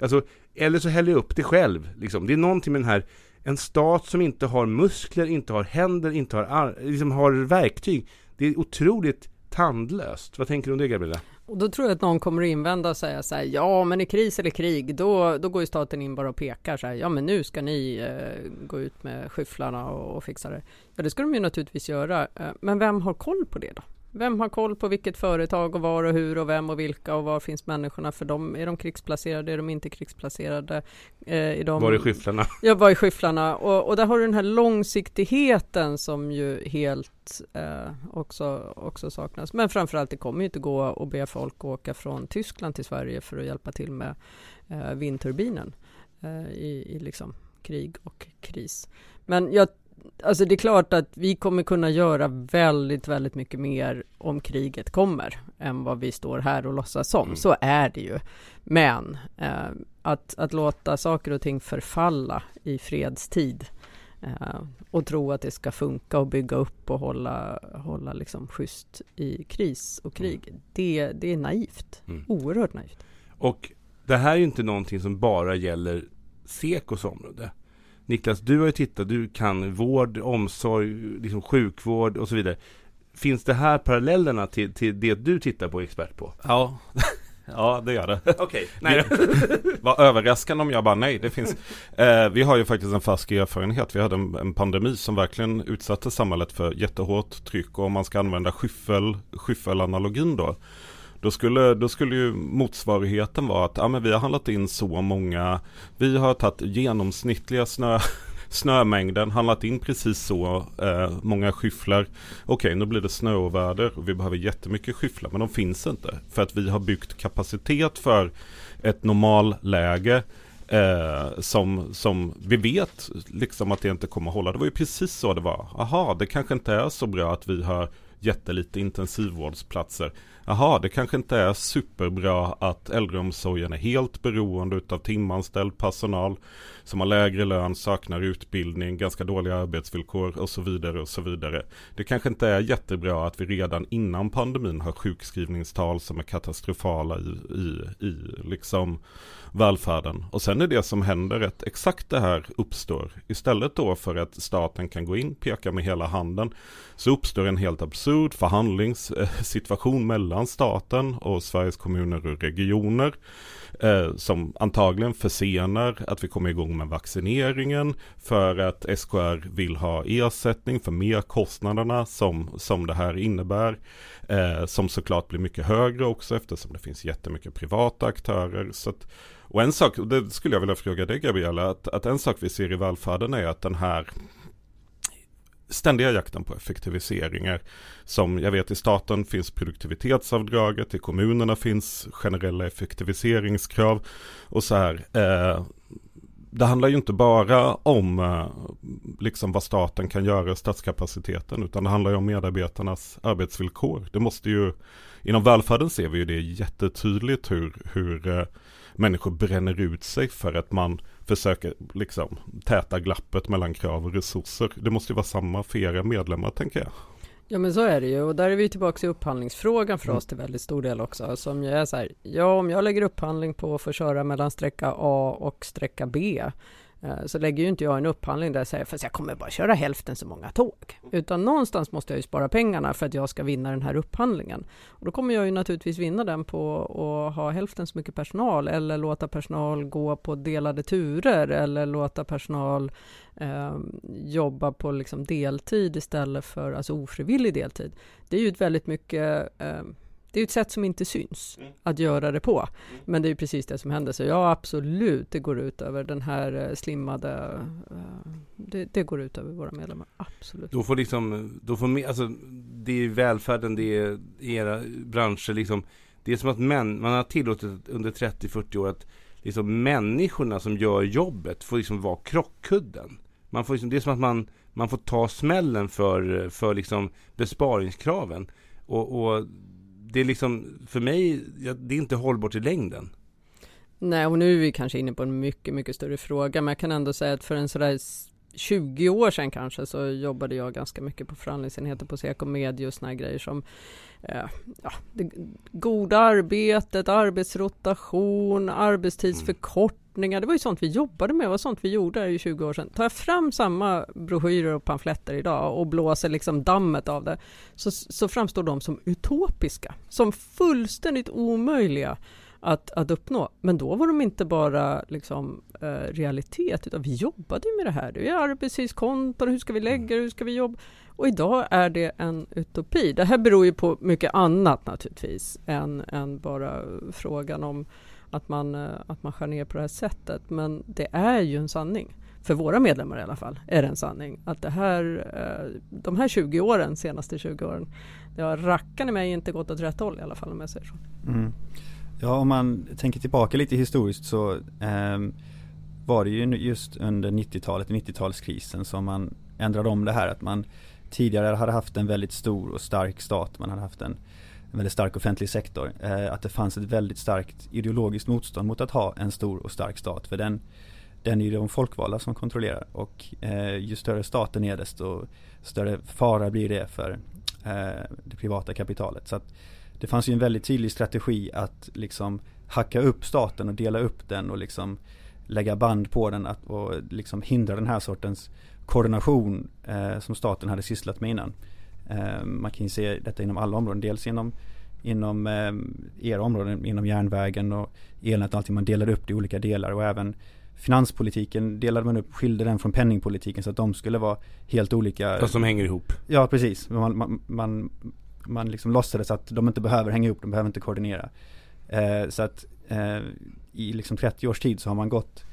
Alltså, eller så häller jag upp det själv. Liksom. Det är någonting med den här en stat som inte har muskler, inte har händer, inte har, liksom har verktyg. Det är otroligt tandlöst. Vad tänker du om det Gabriella? Och då tror jag att någon kommer att invända och säga så här, ja men i kris eller krig, då, då går ju staten in bara och pekar så här, ja men nu ska ni eh, gå ut med skyfflarna och, och fixa det. Ja det ska de ju naturligtvis göra, eh, men vem har koll på det då? Vem har koll på vilket företag och var och hur och vem och vilka och var finns människorna för dem? Är de krigsplacerade? Är de inte krigsplacerade? Eh, de... Var är skyfflarna? Ja, var är skyfflarna? Och, och där har du den här långsiktigheten som ju helt eh, också, också saknas. Men framförallt, det kommer ju inte gå att be folk åka från Tyskland till Sverige för att hjälpa till med eh, vindturbinen eh, i, i liksom krig och kris. Men jag, alltså det är klart att vi kommer kunna göra väldigt, väldigt mycket mer om kriget kommer än vad vi står här och låtsas som. Mm. Så är det ju. Men eh, att, att låta saker och ting förfalla i fredstid eh, och tro att det ska funka och bygga upp och hålla, hålla liksom schysst i kris och krig. Det, det är naivt. Mm. Oerhört naivt. Och det här är ju inte någonting som bara gäller Sekos område. Niklas, du har ju tittat, du kan vård, omsorg, liksom sjukvård och så vidare. Finns det här parallellerna till, till det du tittar på och är expert på? Ja, ja det gör det. Okej, nej. Vad överraskande om jag bara nej, det finns. Eh, vi har ju faktiskt en färsk erfarenhet. Vi hade en, en pandemi som verkligen utsatte samhället för jättehårt tryck och om man ska använda skyffel, skyffelanalogin då. Då skulle, då skulle ju motsvarigheten vara att ja, men vi har handlat in så många, vi har tagit genomsnittliga snö, snömängden, handlat in precis så eh, många skyfflar. Okej, nu blir det snöoväder och vi behöver jättemycket skyfflar, men de finns inte. För att vi har byggt kapacitet för ett normalläge Eh, som, som vi vet liksom att det inte kommer att hålla. Det var ju precis så det var. Aha, det kanske inte är så bra att vi har jättelite intensivvårdsplatser. Jaha, det kanske inte är superbra att äldreomsorgen är helt beroende av timanställd personal som har lägre lön, saknar utbildning, ganska dåliga arbetsvillkor och så vidare och så vidare. Det kanske inte är jättebra att vi redan innan pandemin har sjukskrivningstal som är katastrofala i, i, i liksom välfärden. Och sen är det som händer att exakt det här uppstår. Istället då för att staten kan gå in, peka med hela handen, så uppstår en helt absurd förhandlingssituation eh, mellan staten och Sveriges kommuner och regioner. Eh, som antagligen försenar att vi kommer igång med vaccineringen för att SKR vill ha ersättning för merkostnaderna som, som det här innebär. Eh, som såklart blir mycket högre också eftersom det finns jättemycket privata aktörer. Så att, och en sak, det skulle jag vilja fråga dig Gabriella, att, att en sak vi ser i välfärden är att den här ständiga jakten på effektiviseringar. Som jag vet i staten finns produktivitetsavdraget, i kommunerna finns generella effektiviseringskrav och så här. Eh, det handlar ju inte bara om eh, liksom vad staten kan göra i statskapaciteten utan det handlar ju om medarbetarnas arbetsvillkor. Det måste ju, inom välfärden ser vi ju det jättetydligt hur, hur eh, människor bränner ut sig för att man försöker liksom täta glappet mellan krav och resurser. Det måste ju vara samma för era medlemmar tänker jag. Ja men så är det ju och där är vi tillbaka i upphandlingsfrågan för mm. oss till väldigt stor del också som ju är så här, ja om jag lägger upphandling på att få köra mellan sträcka A och sträcka B så lägger ju inte jag en upphandling där jag säger fast jag kommer bara köra hälften så många tåg. Utan någonstans måste jag ju spara pengarna för att jag ska vinna den här upphandlingen. Och då kommer jag ju naturligtvis vinna den på att ha hälften så mycket personal eller låta personal gå på delade turer eller låta personal eh, jobba på liksom deltid istället för alltså ofrivillig deltid. Det är ju ett väldigt mycket eh, det är ett sätt som inte syns mm. att göra det på. Mm. Men det är precis det som händer. Så ja, absolut, det går ut över den här eh, slimmade... Uh, det, det, går ut över våra medlemmar, absolut. Då får liksom, då får, alltså, det är välfärden, det är era branscher liksom. Det är som att män, man har tillåtit under 30-40 år att liksom människorna som gör jobbet får liksom vara krockkudden. Man får liksom, det är som att man, man får ta smällen för, för liksom besparingskraven. Och, och det är liksom, för mig, det är inte hållbart i längden. Nej, och nu är vi kanske inne på en mycket, mycket större fråga, men jag kan ändå säga att för en sådär 20 år sedan kanske så jobbade jag ganska mycket på förhandlingsenheter på Seko med just sådana grejer som eh, ja, det goda arbetet, arbetsrotation, arbetstidsförkortningar. Det var ju sånt vi jobbade med, det var sånt vi gjorde i 20 år sedan. Tar jag fram samma broschyrer och pamfletter idag och blåser liksom dammet av det så, så framstår de som utopiska, som fullständigt omöjliga att, att uppnå. Men då var de inte bara liksom, eh, realitet, utan vi jobbade med det här. Det är arbetstidskonton, hur ska vi lägga det, hur ska vi jobba? Och idag är det en utopi. Det här beror ju på mycket annat naturligtvis, än, än bara frågan om att man, eh, att man skär ner på det här sättet. Men det är ju en sanning. För våra medlemmar i alla fall är det en sanning. Att det här, eh, de här 20 åren, senaste 20 åren, det har rackarna mig inte gått åt rätt håll i alla fall om jag säger så. Mm. Ja, om man tänker tillbaka lite historiskt så eh, var det ju just under 90-talet, 90-talskrisen som man ändrade om det här att man tidigare hade haft en väldigt stor och stark stat, man hade haft en, en väldigt stark offentlig sektor. Eh, att det fanns ett väldigt starkt ideologiskt motstånd mot att ha en stor och stark stat. För den, den är ju de folkvalda som kontrollerar och eh, ju större staten är desto större fara blir det för eh, det privata kapitalet. Så att det fanns ju en väldigt tydlig strategi att liksom hacka upp staten och dela upp den och liksom lägga band på den att, och liksom hindra den här sortens koordination eh, som staten hade sysslat med innan. Eh, man kan ju se detta inom alla områden, dels inom, inom eh, era områden, inom järnvägen och elnät och allting. Man delade upp det i olika delar och även finanspolitiken delade man upp, skilde den från penningpolitiken så att de skulle vara helt olika. Fast som hänger ihop. Ja, precis. Man, man, man, man liksom låtsades att de inte behöver hänga ihop, de behöver inte koordinera. Eh, så att eh, i liksom 30 års tid så har man gått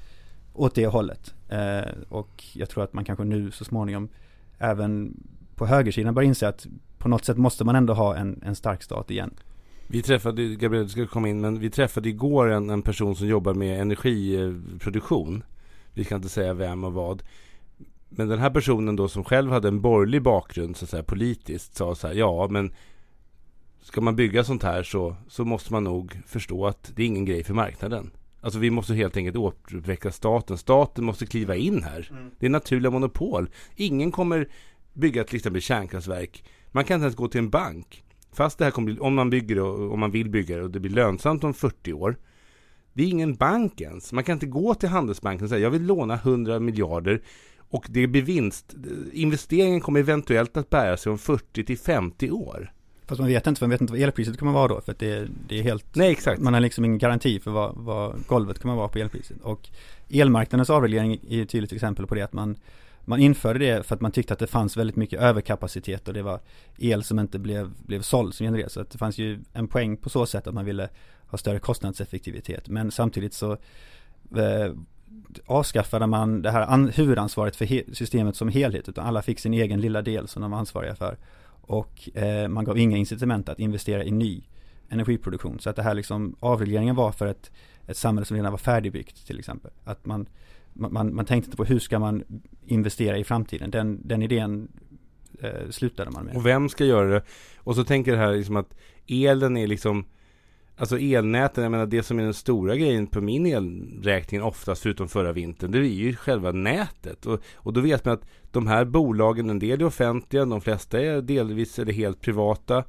åt det hållet. Eh, och jag tror att man kanske nu så småningom även på högersidan börjar inse att på något sätt måste man ändå ha en, en stark stat igen. Vi träffade, Gabriel du ska komma in, men vi träffade igår en, en person som jobbar med energiproduktion. Vi ska inte säga vem och vad. Men den här personen då som själv hade en borgerlig bakgrund så att säga politiskt sa så här, ja men ska man bygga sånt här så, så måste man nog förstå att det är ingen grej för marknaden. Alltså vi måste helt enkelt återuppväcka staten. Staten måste kliva in här. Mm. Det är naturliga monopol. Ingen kommer bygga till exempel kärnkraftverk. Man kan inte ens gå till en bank. Fast det här kommer om man bygger det och om man vill bygga det och det blir lönsamt om 40 år. Det är ingen bank ens. Man kan inte gå till Handelsbanken och säga jag vill låna 100 miljarder och det blir vinst. Investeringen kommer eventuellt att bära sig om 40 till 50 år. Fast man vet inte, man vet inte vad elpriset kommer vara då, för att det, det är helt... Nej, exakt. Man har liksom ingen garanti för vad, vad golvet kommer vara på elpriset. Och elmarknadens avreglering är ett tydligt exempel på det, att man, man införde det för att man tyckte att det fanns väldigt mycket överkapacitet och det var el som inte blev, blev såld som genererades. Så att det fanns ju en poäng på så sätt att man ville ha större kostnadseffektivitet. Men samtidigt så eh, avskaffade man det här huvudansvaret för systemet som helhet, utan alla fick sin egen lilla del som de var ansvariga för. Och eh, man gav inga incitament att investera i ny energiproduktion. Så att det här liksom avregleringen var för ett, ett samhälle som redan var färdigbyggt till exempel. Att man, man, man tänkte inte på hur ska man investera i framtiden. Den, den idén eh, slutade man med. Och vem ska göra det? Och så tänker jag här liksom att elen är liksom Alltså elnäten, jag menar det som är den stora grejen på min elräkning oftast förutom förra vintern, det är ju själva nätet. Och, och då vet man att de här bolagen, en del är offentliga, de flesta är delvis eller helt privata.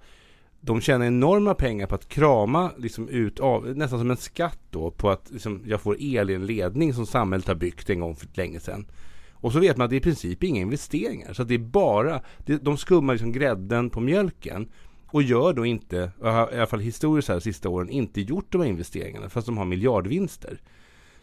De tjänar enorma pengar på att krama liksom ut av, nästan som en skatt då, på att liksom, jag får el i en ledning som samhället har byggt en gång för länge sedan. Och så vet man att det är i princip inga investeringar. Så det är bara, det, de skummar liksom grädden på mjölken. Och gör då inte, i alla fall historiskt här de sista åren, inte gjort de här investeringarna fast de har miljardvinster.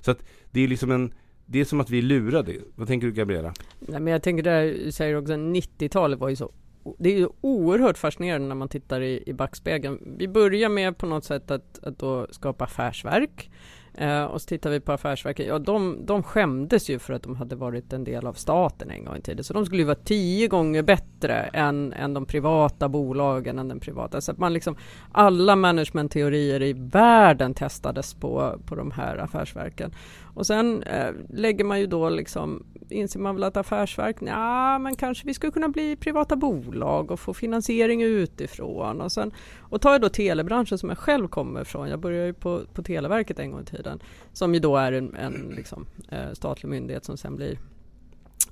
Så att det är liksom en, det är som att vi är lurade. Vad tänker du Gabriella? Nej, men jag tänker där, säger också 90-talet var ju så det är ju oerhört fascinerande när man tittar i, i backspegeln. Vi börjar med på något sätt att, att då skapa affärsverk Eh, och så tittar vi på affärsverken, ja de, de skämdes ju för att de hade varit en del av staten en gång i tiden. Så de skulle ju vara tio gånger bättre än, än de privata bolagen, än den privata. Så att man liksom, alla managementteorier i världen testades på, på de här affärsverken. Och sen eh, lägger man ju då liksom, inser man väl att affärsverk, ja men kanske vi skulle kunna bli privata bolag och få finansiering utifrån. Och, sen, och tar jag då telebranschen som jag själv kommer ifrån, jag började ju på, på Televerket en gång i tiden, som ju då är en, en liksom, eh, statlig myndighet som sen blir,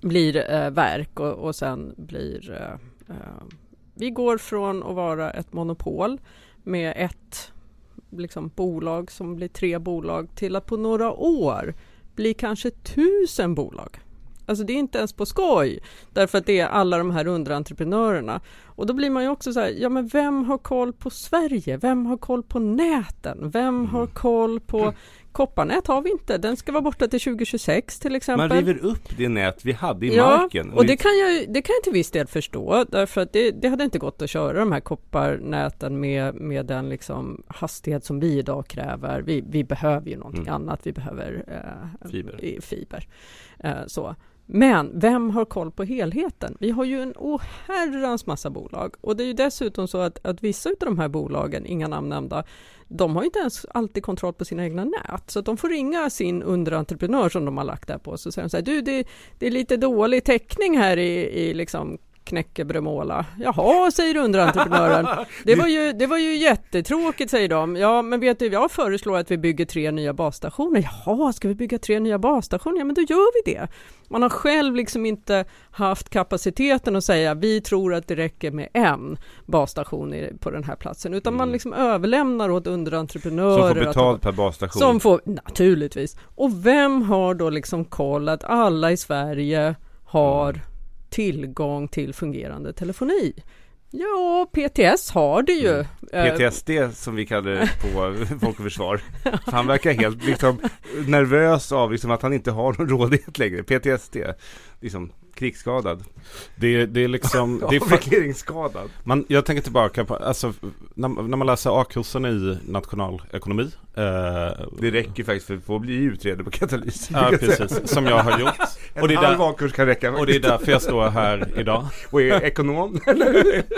blir eh, verk och, och sen blir eh, eh vi går från att vara ett monopol med ett liksom, bolag som blir tre bolag till att på några år bli kanske tusen bolag. Alltså det är inte ens på skoj, därför att det är alla de här underentreprenörerna. Och då blir man ju också så här, ja men vem har koll på Sverige? Vem har koll på näten? Vem har mm. koll på. Kopparnät har vi inte, den ska vara borta till 2026 till exempel. Man river upp det nät vi hade i ja, marken. och det kan, jag, det kan jag till viss del förstå, därför att det, det hade inte gått att köra de här kopparnäten med, med den liksom hastighet som vi idag kräver. Vi, vi behöver ju någonting mm. annat, vi behöver eh, fiber. fiber. Eh, så. Men vem har koll på helheten? Vi har ju en oherrans massa bolag och det är ju dessutom så att, att vissa av de här bolagen, inga namn nämnda, de har inte ens alltid kontroll på sina egna nät, så att de får ringa sin underentreprenör som de har lagt där på, så säger de så här, du det, det är lite dålig täckning här i, i liksom knäckebrödmåla. Jaha, säger underentreprenören. Det var, ju, det var ju jättetråkigt, säger de. Ja, men vet du, jag föreslår att vi bygger tre nya basstationer. Jaha, ska vi bygga tre nya basstationer? Ja, men då gör vi det. Man har själv liksom inte haft kapaciteten att säga vi tror att det räcker med en basstation på den här platsen, utan mm. man liksom överlämnar åt underentreprenörer. Som får betalt per basstation. Som får, naturligtvis. Och vem har då liksom koll att alla i Sverige har mm tillgång till fungerande telefoni. Ja, PTS har det ju. Mm. PTSD som vi kallar det på Folk och Försvar. Han verkar helt liksom nervös av liksom att han inte har någon rådighet längre. PTSD, liksom krigsskadad. Det, det är liksom, det är fa- Avregleringsskadad. man, jag tänker tillbaka på, alltså när, när man läser A-kursen i nationalekonomi. Eh, Det räcker faktiskt för att få bli utredare på katalys. Ja, precis. Som jag har gjort. En Och det är halv A-kurs kan räcka. Och det är därför jag står här idag. Och är ekonom.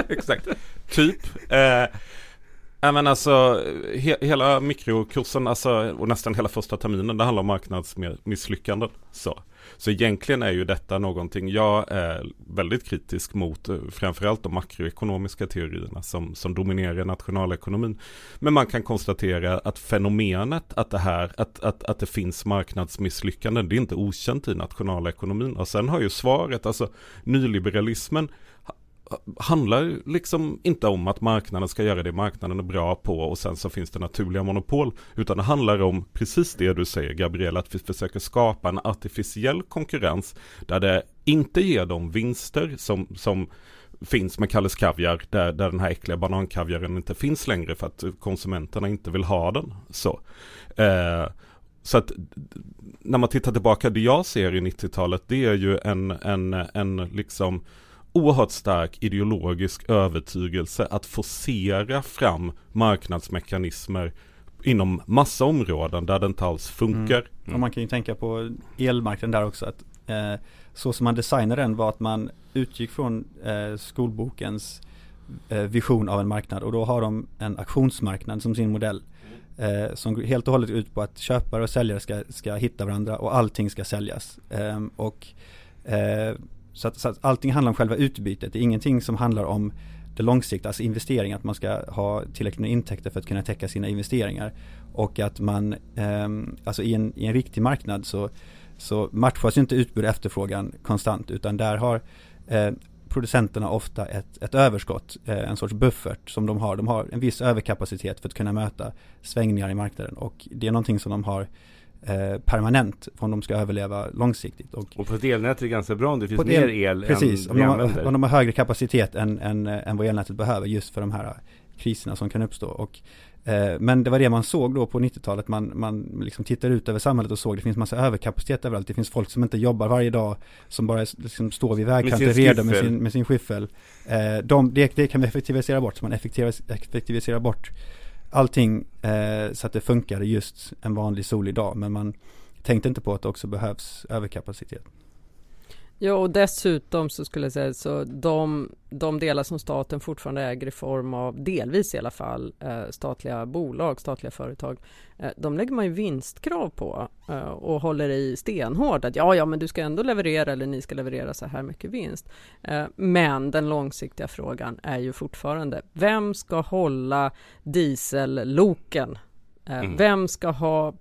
Exakt. Typ. Eh, men alltså he, hela mikrokursen alltså, och nästan hela första terminen det handlar om marknadsmisslyckanden. Så så egentligen är ju detta någonting jag är väldigt kritisk mot eh, framförallt de makroekonomiska teorierna som, som dominerar nationalekonomin. Men man kan konstatera att fenomenet att det här, att, att, att det finns marknadsmisslyckanden, det är inte okänt i nationalekonomin. Och sen har ju svaret, alltså nyliberalismen handlar liksom inte om att marknaden ska göra det marknaden är bra på och sen så finns det naturliga monopol. Utan det handlar om precis det du säger Gabriel, att vi försöker skapa en artificiell konkurrens där det inte ger de vinster som, som finns med Kalles Kaviar där, där den här äckliga banankaviaren inte finns längre för att konsumenterna inte vill ha den. Så, eh, så att när man tittar tillbaka, det jag ser i 90-talet det är ju en, en, en liksom oerhört stark ideologisk övertygelse att forcera fram marknadsmekanismer inom massa områden där det inte alls funkar. Mm. Och man kan ju tänka på elmarknaden där också att eh, så som man designade den var att man utgick från eh, skolbokens eh, vision av en marknad och då har de en auktionsmarknad som sin modell. Eh, som går helt och hållet ut på att köpare och säljare ska, ska hitta varandra och allting ska säljas. Ehm, och eh, så att, så att allting handlar om själva utbytet, det är ingenting som handlar om det långsiktiga, alltså investeringar, att man ska ha tillräckligt med intäkter för att kunna täcka sina investeringar. Och att man, eh, alltså i en, i en riktig marknad så, så matchas ju inte utbud och efterfrågan konstant, utan där har eh, producenterna ofta ett, ett överskott, eh, en sorts buffert som de har. De har en viss överkapacitet för att kunna möta svängningar i marknaden och det är någonting som de har eh, permanent om de ska överleva långsiktigt. Och Och på ett elnät är det ganska bra om det finns mer el- el Precis, än om vi de, använder. har, om de har högre kapacitet än, än, än vad elnätet behöver just för de här kriserna som kan uppstå. Och, eh, men det var det man såg då på 90-talet, man, man liksom tittar ut över samhället och såg det finns massa överkapacitet överallt. Det finns folk som inte jobbar varje dag, som bara liksom står vid vägkanten redo med sin, med sin skyffel. Eh, de, det, det kan vi effektivisera bort, så man effektiviserar bort allting eh, så att det funkade just en vanlig solig dag. Men man tänkte inte på att det också behövs överkapacitet. Ja, och dessutom så skulle jag säga så de, de delar som staten fortfarande äger i form av, delvis i alla fall, eh, statliga bolag, statliga företag, eh, de lägger man ju vinstkrav på eh, och håller i stenhårt att ja, ja, men du ska ändå leverera eller ni ska leverera så här mycket vinst. Men den långsiktiga frågan är ju fortfarande, vem ska hålla dieselloken? Mm. Vem ska ha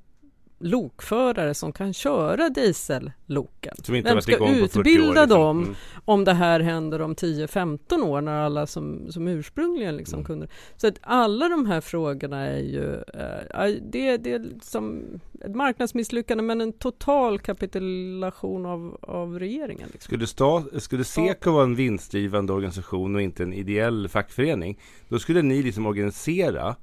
lokförare som kan köra dieselloken? Som inte Vem ska igång på 40 år, utbilda liksom. dem Mm. om det här händer om 10-15 år när alla som, som ursprungligen liksom Mm. kunde. Så att alla de här frågorna är ju, eh, det, det är liksom ett marknadsmisslyckande men en total kapitulation av, av regeringen. Liksom. Skulle, sta, skulle Seko vara en vinstdrivande organisation och inte en ideell fackförening, då skulle ni liksom organisera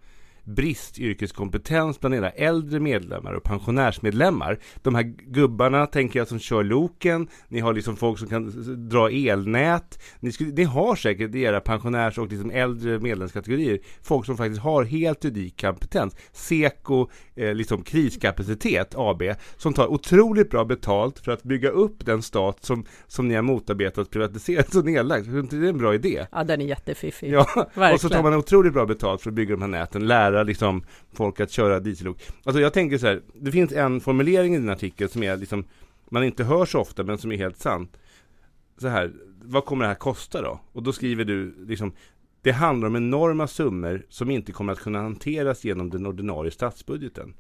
bristyrkeskompetens bland era äldre medlemmar och pensionärsmedlemmar. De här gubbarna tänker jag som kör loken, ni har liksom folk som kan dra elnät. Ni, skulle, ni har säkert i era pensionärs och liksom äldre medlemskategorier folk som faktiskt har helt unik kompetens. Seko, eh, liksom kriskapacitet AB, som tar otroligt bra betalt för att bygga upp den stat som, som ni har motarbetat, privatiserat och nedlagt. Det är en bra idé. Ja, den är jättefiffig. Ja, och så tar man otroligt bra betalt för att bygga de här näten, lära liksom folk att köra diesellok. Alltså jag tänker så här, det finns en formulering i din artikel som är liksom, man inte hör så ofta men som är helt sant. Så här, vad kommer det här kosta då? Och då skriver du liksom, det handlar om enorma summor som inte kommer att kunna hanteras genom den ordinarie statsbudgeten.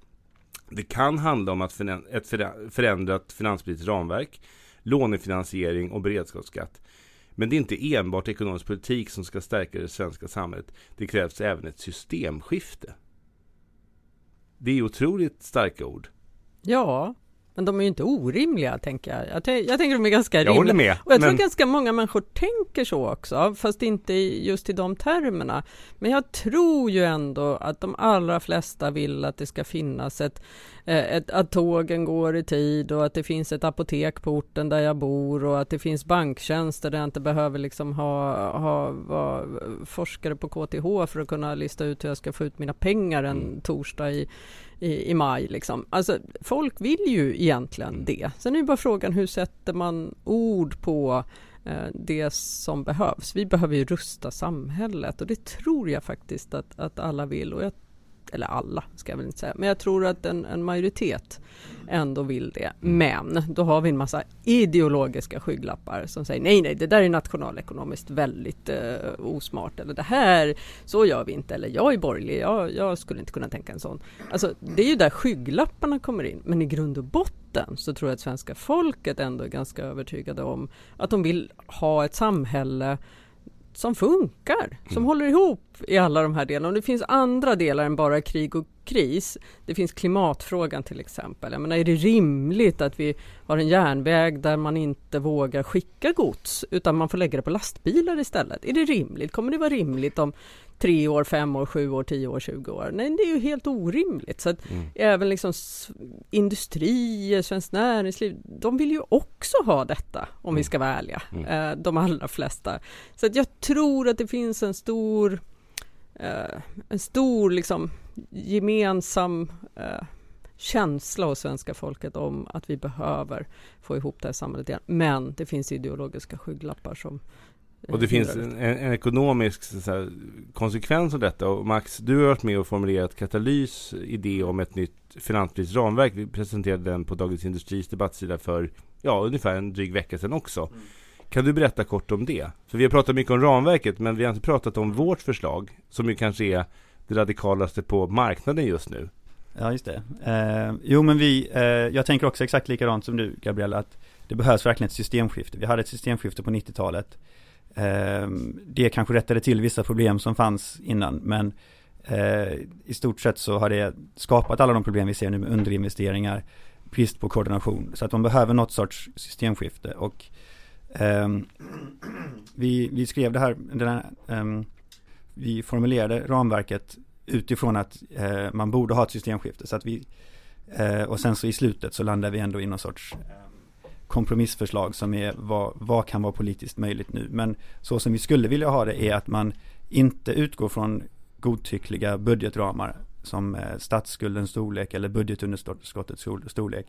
Det kan handla om att förä- ett förändrat finanspolitiskt ramverk, lånefinansiering och beredskapsskatt. Men det är inte enbart ekonomisk politik som ska stärka det svenska samhället. Det krävs även ett systemskifte. Det är otroligt starka ord. Ja, men de är ju inte orimliga, tänker jag. Jag, jag tänker de är ganska rimliga. Jag håller med. Och jag men... tror ganska många människor tänker så också, fast inte just i de termerna. Men jag tror ju ändå att de allra flesta vill att det ska finnas ett, eh, ett, att tågen går i tid och att det finns ett apotek på orten där jag bor och att det finns banktjänster där jag inte behöver liksom ha, ha vara forskare på KTH för att kunna lista ut hur jag ska få ut mina pengar en mm. torsdag i i, i maj. Liksom. Alltså, folk vill ju egentligen mm. det. Sen är bara frågan hur sätter man ord på eh, det som behövs. Vi behöver ju rusta samhället och det tror jag faktiskt att, att alla vill. Och jag eller alla ska jag väl inte säga, men jag tror att en, en majoritet ändå vill det. Men då har vi en massa ideologiska skygglappar som säger nej, nej, det där är nationalekonomiskt väldigt eh, osmart eller det här, så gör vi inte, eller jag är borgerlig, jag, jag skulle inte kunna tänka en sån. Alltså, det är ju där skygglapparna kommer in, men i grund och botten så tror jag att svenska folket ändå är ganska övertygade om att de vill ha ett samhälle som funkar, som mm. håller ihop i alla de här delarna. Och det finns andra delar än bara krig och kris. Det finns klimatfrågan till exempel. Jag menar, är det rimligt att vi har en järnväg där man inte vågar skicka gods utan man får lägga det på lastbilar istället? Är det rimligt? Kommer det vara rimligt om tre år, fem år, sju år, tio år, tjugo år. Nej, det är ju helt orimligt. Så att mm. även liksom industrier, Svenskt Näringsliv, de vill ju också ha detta om mm. vi ska vara ärliga. Mm. Eh, de allra flesta. Så att jag tror att det finns en stor eh, en stor liksom gemensam eh, känsla hos svenska folket om att vi behöver få ihop det här samhället igen. Men det finns ideologiska skygglappar som och det finns en, en ekonomisk här, konsekvens av detta. Och Max, du har varit med och formulerat Katalys idé om ett nytt finanspolitiskt ramverk. Vi presenterade den på Dagens Industris debattsida för ja, ungefär en dryg vecka sedan också. Mm. Kan du berätta kort om det? För vi har pratat mycket om ramverket, men vi har inte pratat om vårt förslag, som ju kanske är det radikalaste på marknaden just nu. Ja, just det. Eh, jo, men vi, eh, jag tänker också exakt likadant som du, Gabriel, att det behövs verkligen ett systemskifte. Vi hade ett systemskifte på 90-talet Eh, det kanske rättade till vissa problem som fanns innan, men eh, i stort sett så har det skapat alla de problem vi ser nu med underinvesteringar, brist på koordination, så att de behöver något sorts systemskifte och ehm, vi, vi skrev det här, den här ehm, vi formulerade ramverket utifrån att eh, man borde ha ett systemskifte, så att vi eh, och sen så i slutet så landar vi ändå i någon sorts eh, kompromissförslag som är vad, vad kan vara politiskt möjligt nu. Men så som vi skulle vilja ha det är att man inte utgår från godtyckliga budgetramar som eh, statsskuldens storlek eller budgetunderskottets storlek.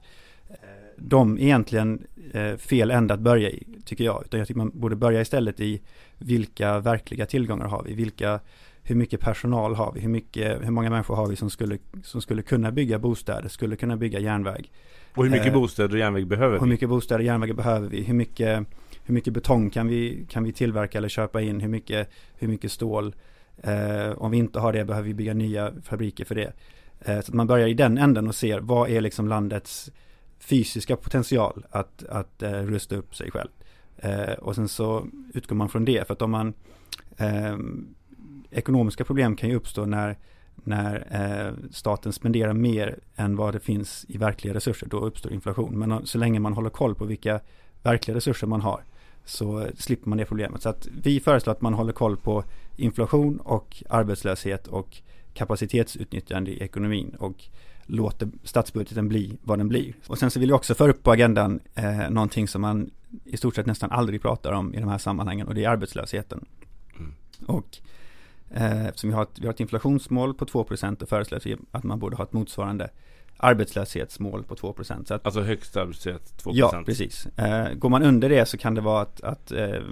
De är egentligen eh, fel ända att börja i, tycker jag. Utan jag tycker man borde börja istället i vilka verkliga tillgångar har vi? Vilka, hur mycket personal har vi? Hur, mycket, hur många människor har vi som skulle, som skulle kunna bygga bostäder, skulle kunna bygga järnväg? Och hur mycket eh, bostäder och järnväg behöver vi? Hur mycket bostäder och järnväg behöver vi? Hur mycket, hur mycket betong kan vi, kan vi tillverka eller köpa in? Hur mycket, hur mycket stål? Eh, om vi inte har det behöver vi bygga nya fabriker för det. Eh, så att man börjar i den änden och ser vad är liksom landets fysiska potential att, att eh, rusta upp sig själv. Eh, och sen så utgår man från det. För att om man eh, ekonomiska problem kan ju uppstå när när eh, staten spenderar mer än vad det finns i verkliga resurser, då uppstår inflation. Men så länge man håller koll på vilka verkliga resurser man har så slipper man det problemet. Så att vi föreslår att man håller koll på inflation och arbetslöshet och kapacitetsutnyttjande i ekonomin och låter statsbudgeten bli vad den blir. Och sen så vill vi också föra upp på agendan eh, någonting som man i stort sett nästan aldrig pratar om i de här sammanhangen och det är arbetslösheten. Mm. Och Eh, eftersom vi har, ett, vi har ett inflationsmål på 2% och föreslår att man borde ha ett motsvarande arbetslöshetsmål på 2%. Så att, alltså högst arbetslöshet 2%? Ja, precis. Eh, går man under det så kan det vara att, att, eh,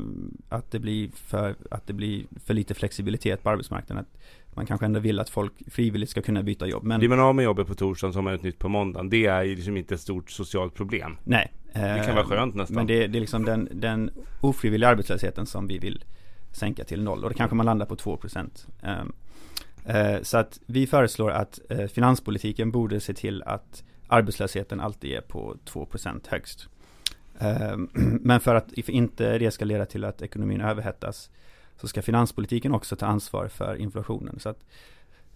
att, det blir för, att det blir för lite flexibilitet på arbetsmarknaden. Att man kanske ändå vill att folk frivilligt ska kunna byta jobb. Men... Blir man av med jobbet på torsdagen så har man ett nytt på måndagen. Det är ju liksom inte ett stort socialt problem. Nej. Det kan vara skönt nästan. Men det, det är liksom den, den ofrivilliga arbetslösheten som vi vill sänka till noll och då kanske man landar på 2 ehm, eh, Så att vi föreslår att eh, finanspolitiken borde se till att arbetslösheten alltid är på 2% högst. Ehm, men för att inte det ska leda till att ekonomin överhettas så ska finanspolitiken också ta ansvar för inflationen. Så att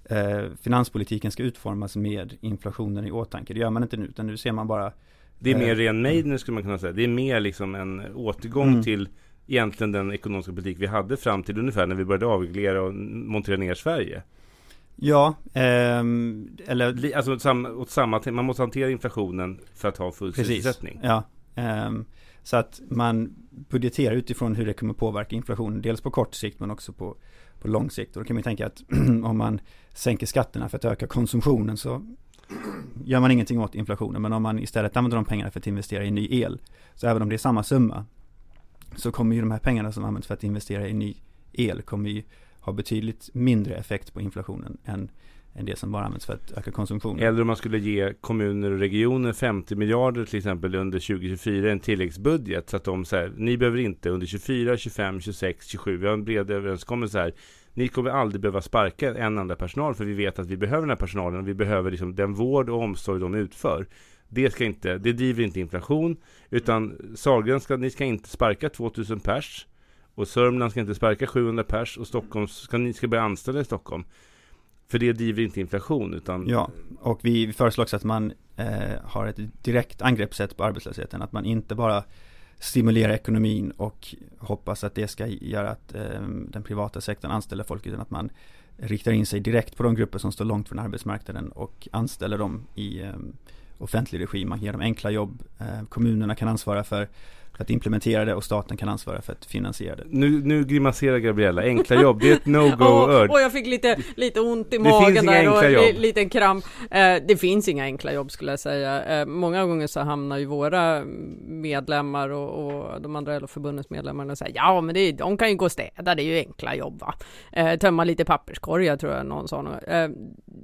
eh, finanspolitiken ska utformas med inflationen i åtanke. Det gör man inte nu, utan nu ser man bara Det är mer Eh, ren Meidner skulle man kunna säga. Det är mer liksom en återgång Mm. till egentligen den ekonomiska politik vi hade fram till ungefär när vi började avreglera och montera ner Sverige. Ja, ehm, eller Alltså åt samma, åt samma man måste hantera inflationen för att ha full Precis. sysselsättning. Ja, ehm, så att man budgeterar utifrån hur det kommer påverka inflationen, dels på kort sikt men också på, på lång sikt. Och då kan man tänka att om man sänker skatterna för att öka konsumtionen så gör man ingenting åt inflationen. Men om man istället använder de pengarna för att investera i ny el, så även om det är samma summa, så kommer ju de här pengarna som används för att investera i ny el, kommer ju ha betydligt mindre effekt på inflationen än, än det som bara används för att öka konsumtionen. Eller om man skulle ge kommuner och regioner 50 miljarder till exempel under 2024 en tilläggsbudget så att de säger ni behöver inte under 24, 25, 26, 27 vi har en bred överenskommelse här ni kommer aldrig behöva sparka en enda personal för vi vet att vi behöver den här personalen och vi behöver liksom den vård och omsorg de utför. Det ska inte, det driver inte inflation utan Sahlgren ska, ni ska inte sparka 2000 pers och Sörmland ska inte sparka 700 pers och Stockholm ska ni ska börja anställa i Stockholm. För det driver inte inflation utan Ja, och vi, föreslår också att man eh, har ett direkt angreppssätt på arbetslösheten. Att man inte bara stimulerar ekonomin och hoppas att det ska göra att eh, den privata sektorn anställer folk utan att man riktar in sig direkt på de grupper som står långt från arbetsmarknaden och anställer dem i eh, offentlig regi. Man ger dem enkla jobb. Eh, kommunerna kan ansvara för, för att implementera det och staten kan ansvara för att finansiera det. Nu, nu grimaserar Gabriella, enkla jobb, det är ett no-go Och, jag fick lite, lite ont i Det magen finns inga där och jobb. liten kramp. Eh, det finns inga enkla jobb skulle jag säga. Eh, många gånger så hamnar ju våra medlemmar och, och de andra LO-förbundens medlemmar och säger ja men det, är- de kan ju gå och städa, det är ju enkla jobb va. Eh, tömma lite papperskorgar tror jag någon sa. Eh,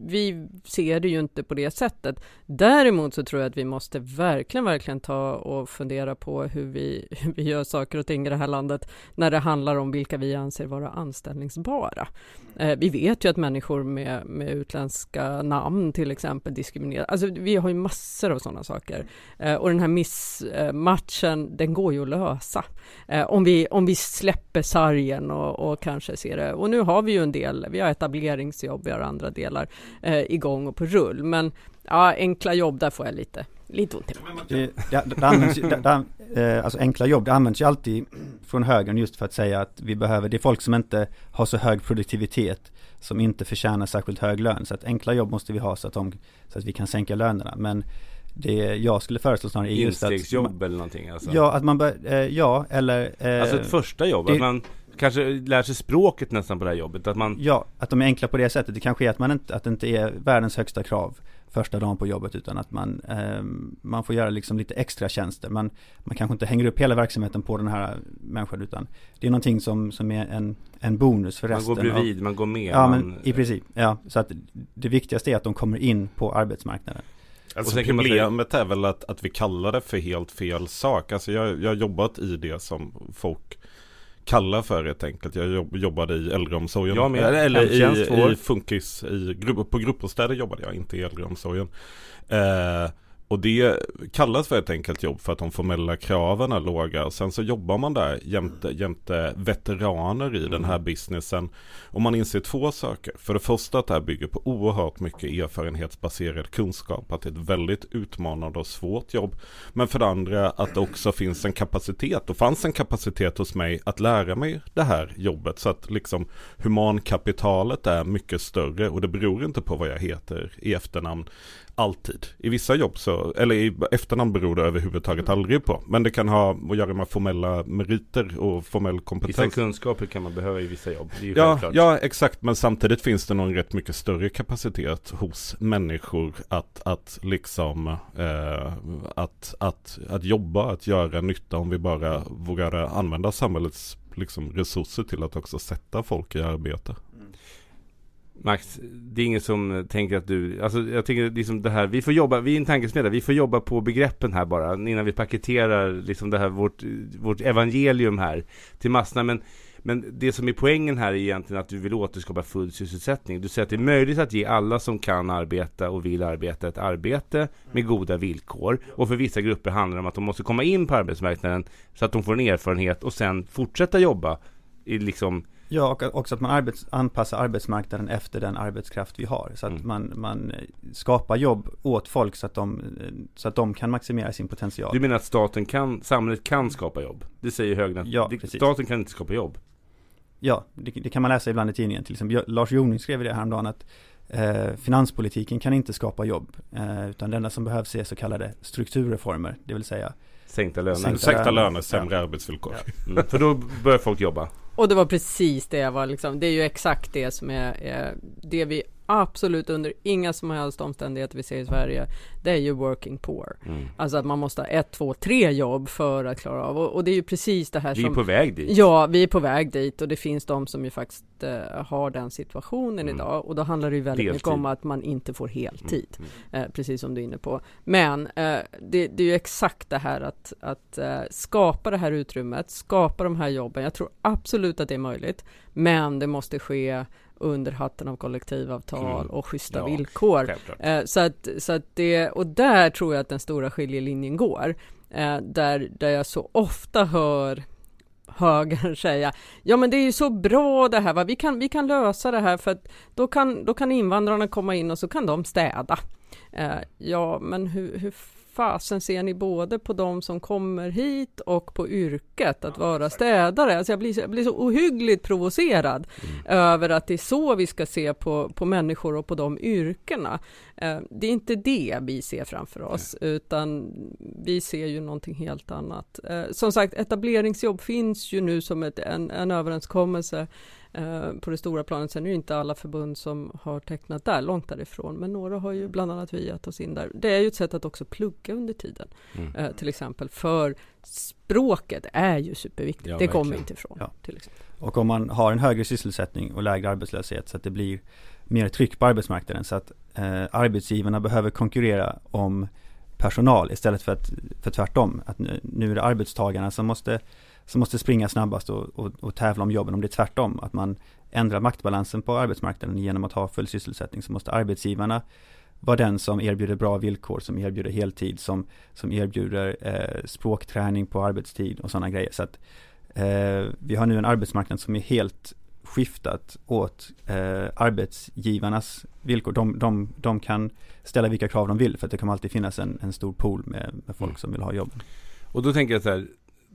vi ser det ju inte på det sättet. Däremot så tror jag att vi måste verkligen, verkligen ta och fundera på hur vi, hur vi gör saker och ting i det här landet när det handlar om vilka vi anser vara anställningsbara. Eh, vi vet ju att människor med, med utländska namn till exempel diskrimineras. Alltså vi har ju massor av sådana saker. Eh, och den här missmatchen, den går ju att lösa. Eh, om, vi, om vi släpper sargen och, och kanske ser det. Och nu har vi ju en del, vi har etableringsjobb, vi har andra delar eh, igång och på rull. Men ja, enkla jobb, där får jag lite, lite ont i magen. Det, det, det används ju, det, det, eh, alltså enkla jobb, det används ju alltid från högern just för att säga att vi behöver, det är folk som inte har så hög produktivitet, som inte förtjänar särskilt hög lön. Så att enkla jobb måste vi ha så att, de, så att vi kan sänka lönerna. Men det jag skulle föreslå snarare är just att Instegsjobb eller någonting alltså. Ja, att man bör, eh, ja, eller eh, Alltså ett första jobb, det- att man kanske lär sig språket nästan på det här jobbet. Att man, Ja, att de är enkla på det sättet. Det kanske är att man inte, att det inte är världens högsta krav första dagen på jobbet utan att man, eh, man får göra liksom lite extra tjänster. Man, man kanske inte hänger upp hela verksamheten på den här människan utan det är någonting som, som är en, en bonus för man resten. går bredvid, man går med. Av, ja, man, men i princip. Ja, så att det viktigaste är att de kommer in på arbetsmarknaden. Alltså man problemet är väl att, att vi kallar det för helt fel sak. Alltså jag, jag har jobbat i det som folk kallar för helt enkelt. Jag jobb, jobbade i äldreomsorgen. Jag med. Eller Hemtjänst, i, i funkis, i, på gruppbostäder jobbade jag, inte i äldreomsorgen. Eh, och det kallas för ett enkelt jobb för att de formella kraven är låga. Sen så jobbar man där jämte, jämte veteraner i den här businessen. Och man inser två saker. För det första att det här bygger på oerhört mycket erfarenhetsbaserad kunskap. Att det är ett väldigt utmanande och svårt jobb. Men för det andra att det också finns en kapacitet. Och fanns en kapacitet hos mig att lära mig det här jobbet. Så att liksom humankapitalet är mycket större. Och det beror inte på vad jag heter i efternamn. Alltid. I vissa jobb så, eller i efternamn beror det överhuvudtaget aldrig på. Men det kan ha att göra med formella meriter och formell Vissa kompetens. kunskaper kan man behöva i vissa jobb. Ja, självklart. ja, exakt. Men samtidigt finns det någon rätt mycket större kapacitet hos människor att, att liksom eh, att, att, att jobba, att göra nytta om vi bara vågar använda samhällets liksom, resurser till att också sätta folk i arbete. Max, det är ingen som tänker att du, alltså jag tänker liksom det här, vi får jobba, vi är en tankesmedja, vi får jobba på begreppen här bara innan vi paketerar liksom det här, vårt, vårt evangelium här till massorna. Men, men det som är poängen här är egentligen att du vill återskapa full sysselsättning. Du säger att det är möjligt att ge alla som kan arbeta och vill arbeta ett arbete med goda villkor. Och för vissa grupper handlar det om att de måste komma in på arbetsmarknaden så att de får en erfarenhet och sen fortsätta jobba i liksom Ja, och också att man arbets, anpassar arbetsmarknaden efter den arbetskraft vi har. Så att Mm. man, man skapar jobb åt folk så att, de, så att de kan maximera sin potential. Du menar att staten kan, samhället kan skapa jobb? Det säger högern. att Ja, det-. Staten kan inte skapa jobb. Ja, det, det kan man läsa ibland i tidningen. Till exempel Lars Jonung skrev det häromdagen att eh, finanspolitiken kan inte skapa jobb. Eh, utan det enda som behövs är så kallade strukturreformer. Det vill säga Sänkta löner. Sänkta Sänkta löner. löner, sämre arbetsvillkor. Mm, för då börjar folk jobba. Och det var precis det jag var liksom, det är ju exakt det som är, är det vi absolut under inga som helst omständigheter vi ser i Sverige, det är ju working poor. Mm. Alltså att man måste ha ett, två, tre jobb för att klara av och, och det är ju precis det här Vi är som på väg dit. Ja, vi är på väg dit och det finns de som ju faktiskt eh, har den situationen Mm. idag och då handlar det ju väldigt mycket Deltid. om att man inte får heltid, Mm. eh, precis som du är inne på. Men eh, det, det är ju exakt det här att, att eh, skapa det här utrymmet, skapa de här jobben. Jag tror absolut att det är möjligt, men det måste ske under hatten av kollektivavtal Mm. och schyssta Ja, villkor. Självklart. Eh, så att, så att det, och där tror jag att den stora skiljelinjen går. Eh, där, där jag så ofta hör högern säga, ja men det är ju så bra det här, va? Vi, kan, vi kan lösa det här för att då kan, då kan invandrarna komma in och så kan de städa. Eh, ja, men hur, hur fasen ser ni både på de som kommer hit och på yrket att vara städare? Alltså jag, blir, jag blir så ohyggligt provocerad över att det är så vi ska se på, på människor och på de yrkena. Eh, det är inte det vi ser framför oss, utan vi ser ju någonting helt annat. Eh, som sagt, etableringsjobb finns ju nu som ett, en, en överenskommelse på det stora planet. Sen är det inte alla förbund som har tecknat där, långt därifrån. Men några har ju bland annat vi gett oss in där. Det är ju ett sätt att också plugga under tiden, Mm. eh, till exempel. För språket är ju superviktigt. Ja, det kommer inte ifrån. Ja. Till exempel. Och om man har en högre sysselsättning och lägre arbetslöshet så att det blir mer tryck på arbetsmarknaden så att eh, arbetsgivarna behöver konkurrera om personal istället för, att, för tvärtom. Att nu, nu är det arbetstagarna som måste, som måste springa snabbast och, och, och tävla om jobben. Om det är tvärtom, att man ändrar maktbalansen på arbetsmarknaden genom att ha full sysselsättning så måste arbetsgivarna vara den som erbjuder bra villkor, som erbjuder heltid, som, som erbjuder eh, språkträning på arbetstid och sådana grejer. Så att Eh, vi har nu en arbetsmarknad som är helt skiftat åt eh, arbetsgivarnas villkor. De, de, de kan ställa vilka krav de vill för att det kommer alltid finnas en, en stor pool med, med folk Mm. som vill ha jobb. Och då tänker jag så här,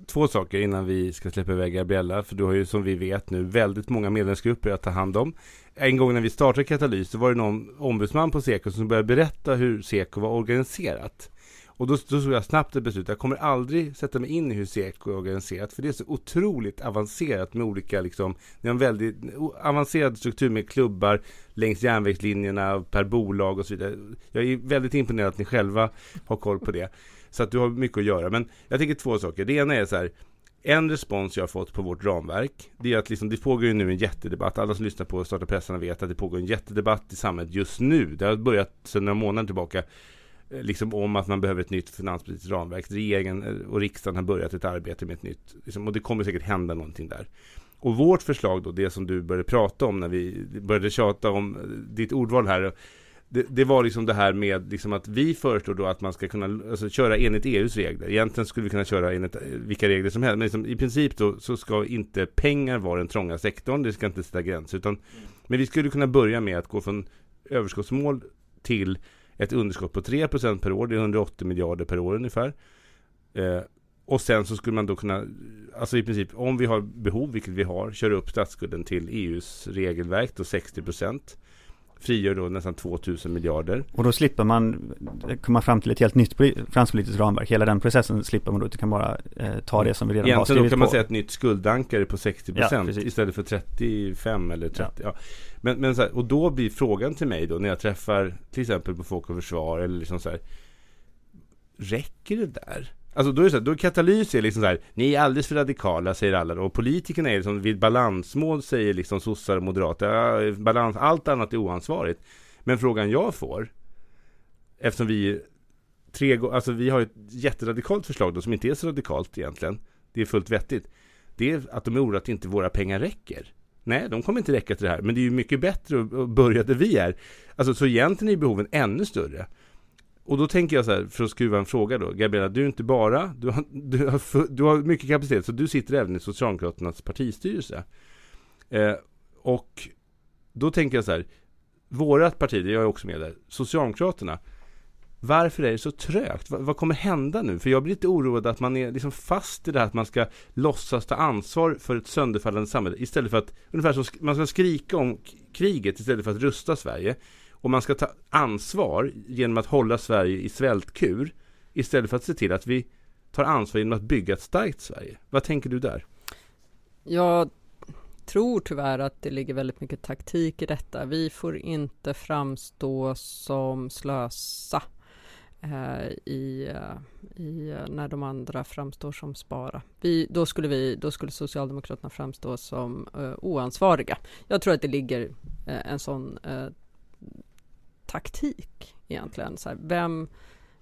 två saker innan vi ska släppa iväg Gabriella, för du har ju som vi vet nu väldigt många medlemsgrupper att ta hand om. En gång när vi startade Katalys så var det någon ombudsman på Seko som började berätta hur Seko var organiserat. Och då, då såg jag snabbt ett beslut, jag kommer aldrig sätta mig in i hur Seko är organiserat, för det är så otroligt avancerat med olika, liksom, det är en väldigt avancerad struktur med klubbar längs järnvägslinjerna per bolag och så vidare. Jag är väldigt imponerad att ni själva har koll på det. Så att du har mycket att göra. Men jag tänker två saker. Det ena är så här. En respons jag har fått på vårt ramverk, det är att liksom, det pågår ju nu en jättedebatt. Alla som lyssnar på Starta pressarna vet att det pågår en jättedebatt i samhället just nu. Det har börjat sedan några månader tillbaka. Eh, liksom om att man behöver ett nytt finanspolitiskt ramverk. Regeringen eh, och riksdagen har börjat ett arbete med ett nytt. Liksom, och det kommer säkert hända någonting där. Och vårt förslag då, det som du började prata om när vi började tjata om eh, ditt ordval här. Det, det var liksom det här med liksom att vi föreslår då att man ska kunna alltså, köra enligt EUs regler. Egentligen skulle vi kunna köra enligt eh, vilka regler som helst. Men liksom, i princip då så ska inte pengar vara den trånga sektorn. Det ska inte sätta gränser. Utan, men vi skulle kunna börja med att gå från överskottsmål till ett underskott på 3% per år. Det är 180 miljarder per år ungefär. Eh, och sen så skulle man då kunna, alltså i princip om vi har behov, vilket vi har, köra upp statsskulden till EUs regelverk, då 60%. Frigör då nästan 2000 miljarder. Och då slipper man komma fram till ett helt nytt poli- finanspolitiskt ramverk. Hela den processen slipper man då, utan kan bara eh, ta det som vi redan har Egentligen då skrivit kan man på. säga ett nytt skuldankare på 60% Ja, precis. istället för 35 eller 30. Ja. Men, men så här, och då blir frågan till mig då när jag träffar till exempel på Folk och Försvar eller liksom så här. Räcker det där? Alltså då är det så här, då katalys är liksom så här, ni är alldeles för radikala säger alla då. Och politikerna är liksom vid balansmål säger liksom sossar och moderater, ja, balans, allt annat är oansvarigt. Men frågan jag får, eftersom vi tre alltså vi har ett jätteradikalt förslag då som inte är så radikalt egentligen. Det är fullt vettigt. Det är att de är oroliga att inte våra pengar räcker. Nej, de kommer inte räcka till det här. Men det är ju mycket bättre att börja där vi är. Alltså så egentligen är behoven ännu större. Och då tänker jag så här, för att skruva en fråga då. Gabriella, du är inte bara, du har, du har, du har mycket kapacitet, så du sitter även i Socialdemokraternas partistyrelse. Eh, och då tänker jag så här, vårat parti, jag är också med där, Socialdemokraterna, varför är det så trögt? Vad, vad, kommer hända nu? För jag blir lite oroad att man är liksom fast i det här att man ska låtsas ta ansvar för ett sönderfallande samhälle istället för att, ungefär som man ska skrika om kriget istället för att rusta Sverige. Och man ska ta ansvar genom att hålla Sverige i svältkur istället för att se till att vi tar ansvar genom att bygga ett starkt Sverige. Vad tänker du där? Jag tror tyvärr att det ligger väldigt mycket taktik i detta. Vi får inte framstå som slösa eh, i, eh, i, eh, när de andra framstår som spara. Vi, då, skulle vi, då skulle Socialdemokraterna framstå som eh, oansvariga. Jag tror att det ligger eh, en sån eh, taktik egentligen. Så här, vem,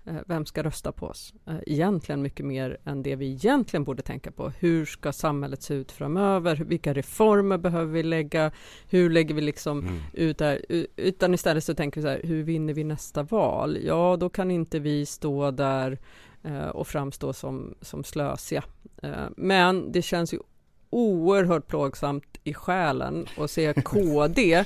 Eh, vem ska rösta på oss? Eh, egentligen mycket mer än det vi egentligen borde tänka på. Hur ska samhället se ut framöver? Vilka reformer behöver vi lägga? Hur lägger vi liksom mm. ut där? Utan istället så tänker vi så här, hur vinner vi nästa val? Ja, då kan inte vi stå där eh, och framstå som, som slösiga. Men det känns ju oerhört plågsamt i själen och se KD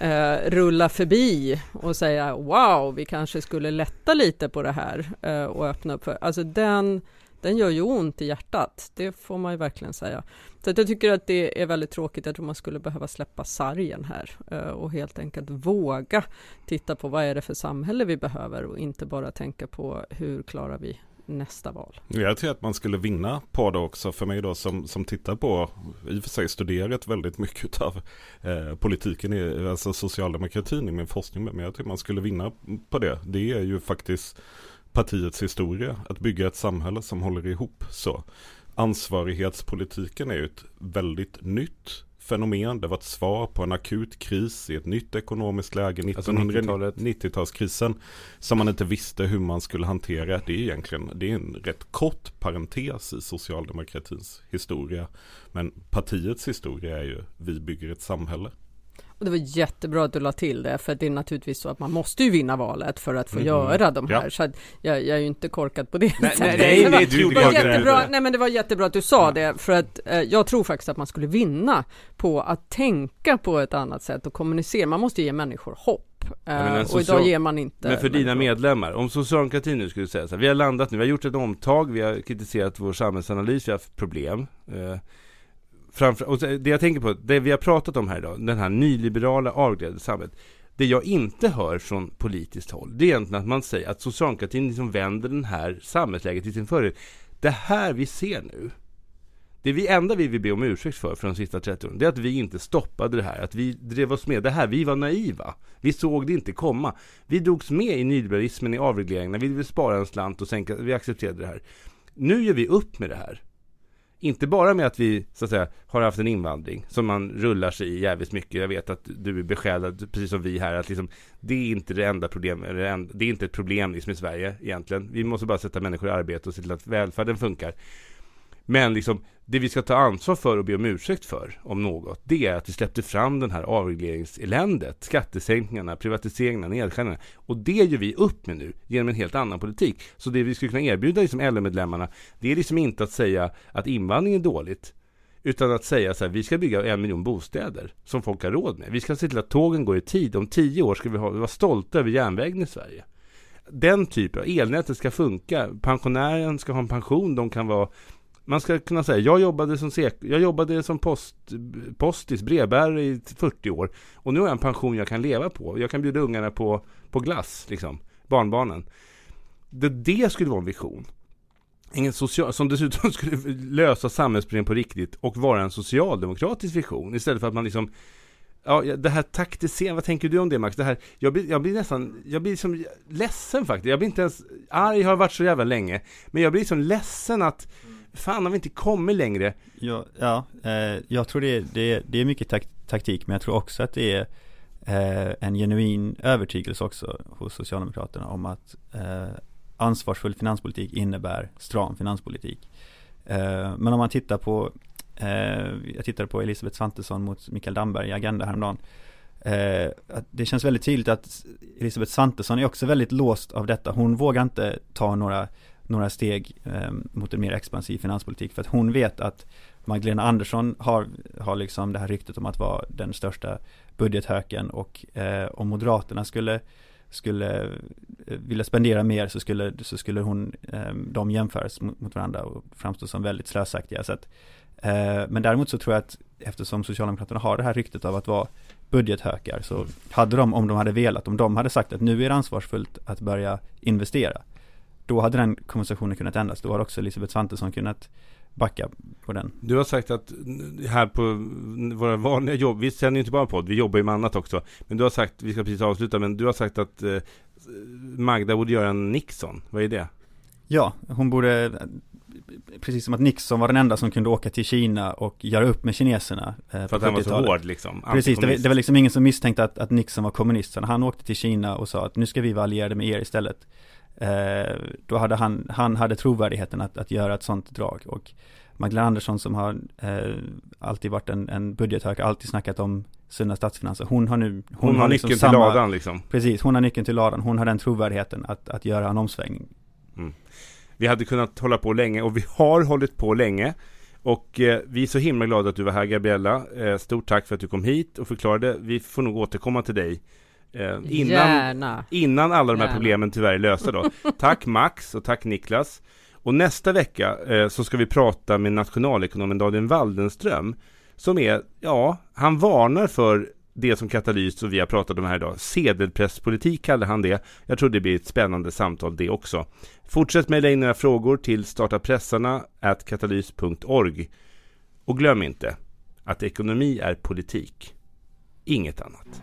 eh, rulla förbi och säga wow, vi kanske skulle lätta lite på det här eh, och öppna upp för. Alltså den, den gör ju ont i hjärtat, det får man ju verkligen säga. Så jag tycker att det är väldigt tråkigt, jag tror man skulle behöva släppa sargen här eh, och helt enkelt våga titta på vad är det för samhälle vi behöver och inte bara tänka på hur klarar vi nästa val. Jag tror att man skulle vinna på det också för mig då som, som tittar på, i och för sig studerat väldigt mycket av eh, politiken, i, alltså socialdemokratin i min forskning, men jag tror man skulle vinna på det. Det är ju faktiskt partiets historia, att bygga ett samhälle som håller ihop så. Ansvarighetspolitiken är ju ett väldigt nytt fenomen. Det var ett svar på en akut kris i ett nytt ekonomiskt läge. 1990-talskrisen alltså som man inte visste hur man skulle hantera. Det är egentligen det är en rätt kort parentes i socialdemokratins historia. Men partiets historia är ju vi bygger ett samhälle. Och det var jättebra att du la till det, för det är naturligtvis så att man måste ju vinna valet för att få mm. göra de här. Ja. Så jag, jag, är ju inte korkad på det nej, Nej, nej, nej, det, var, jättebra, nej men det var jättebra att du sa ja. det, för att eh, jag tror faktiskt att man skulle vinna på att tänka på ett annat sätt och kommunicera. Man måste ge människor hopp. Ja, och idag ger man inte Men för dina medlemmar, om socialdemokratin nu skulle säga så här, vi har landat nu, vi har gjort ett omtag, vi har kritiserat vår samhällsanalys, vi har haft problem eh, framför, och det jag tänker på, det vi har pratat om här idag, den här nyliberala avreglerade samhället. Det jag inte hör från politiskt håll, det är egentligen att man säger att socialdemokratin liksom vänder den här samhällsläget till sin fördel. Det här vi ser nu, det vi enda vi vill be om ursäkt för, för de sista 30 åren, det är att vi inte stoppade det här, att vi drev oss med det här, vi var naiva. Vi såg det inte komma. Vi drogs med i nyliberalismen, i avregleringen, vi ville spara en slant och sänka, vi accepterade det här. Nu gör vi upp med det här. Inte bara med att vi så att säga har haft en invandring som man rullar sig i jävligt mycket. Jag vet att du är besjälad, precis som vi här, att liksom, det är inte det enda problemet, det är inte ett problem liksom i Sverige egentligen. Vi måste bara sätta människor i arbete och se till att välfärden funkar. Men liksom, det vi ska ta ansvar för och be om ursäkt för, om något, det är att vi släppte fram den här avregleringseländet, skattesänkningarna, privatiseringarna, nedskärningarna. Och det gör vi upp med nu genom en helt annan politik. Så det vi skulle kunna erbjuda liksom LO-medlemmarna, det är liksom inte att säga att invandring är dåligt, utan att säga så här, vi ska bygga en miljon bostäder som folk har råd med. Vi ska se till att tågen går i tid. Om tio år ska vi ha, vara stolta över järnvägen i Sverige. Den typen av elnätet ska funka. Pensionären ska ha en pension. De kan vara man ska kunna säga, jag jobbade som, sek jag jobbade som post, postis, brevbärare i 40 år och nu har jag en pension jag kan leva på. Jag kan bjuda ungarna på, på glass, liksom, barnbarnen. Det, det skulle vara en vision. Ingen social, som dessutom skulle lösa samhällsproblem på riktigt och vara en socialdemokratisk vision istället för att man liksom Ja, det här taktiseringen, vad tänker du om det Max? Det här, jag, blir, jag blir nästan, jag blir liksom ledsen faktiskt. Jag blir inte ens arg, har varit så jävla länge. Men jag blir liksom ledsen att fan har vi inte kommit längre? Ja, ja eh, jag tror det är, det, det är mycket tak taktik, men jag tror också att det är eh, en genuin övertygelse också hos Socialdemokraterna om att eh, ansvarsfull finanspolitik innebär stram finanspolitik. Eh, men om man tittar på, eh, jag tittade på Elisabeth Svantesson mot Mikael Damberg i Agenda häromdagen, Eh, det känns väldigt tydligt att Elisabeth Svantesson är också väldigt låst av detta. Hon vågar inte ta några några steg eh, mot en mer expansiv finanspolitik för att hon vet att Magdalena Andersson har, har liksom det här ryktet om att vara den största budgethöken och eh, om Moderaterna skulle skulle eh, vilja spendera mer så skulle, så skulle hon, eh, de jämföras mot, mot varandra och framstå som väldigt slösaktiga. Så att, eh, men däremot så tror jag att eftersom Socialdemokraterna har det här ryktet av att vara budgethökar så hade de, om de hade velat, om de hade sagt att nu är det ansvarsfullt att börja investera, då hade den konversationen kunnat ändras. Då hade också Elisabeth Svantesson kunnat backa på den. Du har sagt att här på våra vanliga jobb, vi sänder ju inte bara podd, vi jobbar ju med annat också. Men du har sagt, vi ska precis avsluta, men du har sagt att eh, Magda borde göra en Nixon. Vad är det? Ja, hon borde, precis som att Nixon var den enda som kunde åka till Kina och göra upp med kineserna. Eh, För att han var så hård liksom? Precis, det var, det var, liksom ingen som misstänkte att, att Nixon var kommunist. Så han åkte till Kina och sa att nu ska vi vara allierade med er istället. Eh, då hade han, han hade trovärdigheten att, att göra ett sånt drag. Och Magdalena Andersson som har eh, alltid varit en, en budgethökare, alltid snackat om sunda statsfinanser. Hon har nu Hon, hon har liksom nyckeln samma, till ladan liksom Precis, hon har nyckeln till ladan. Hon har den trovärdigheten att, att göra en omsvängning mm. Vi hade kunnat hålla på länge och vi har hållit på länge och eh, vi är så himla glada att du var här Gabriella eh, Stort tack för att du kom hit och förklarade Vi får nog återkomma till dig eh, innan, innan alla de här Gärna. problemen tyvärr är lösta då Tack Max och tack Niklas och nästa vecka eh, så ska vi prata med nationalekonomen Daniel Waldenström som är, ja, han varnar för det som Katalys och vi har pratat om här idag. Sedelpresspolitik kallar han det. Jag tror det blir ett spännande samtal det också. Fortsätt mejla in era frågor till startapressarna katalys.org. Och glöm inte att ekonomi är politik, inget annat.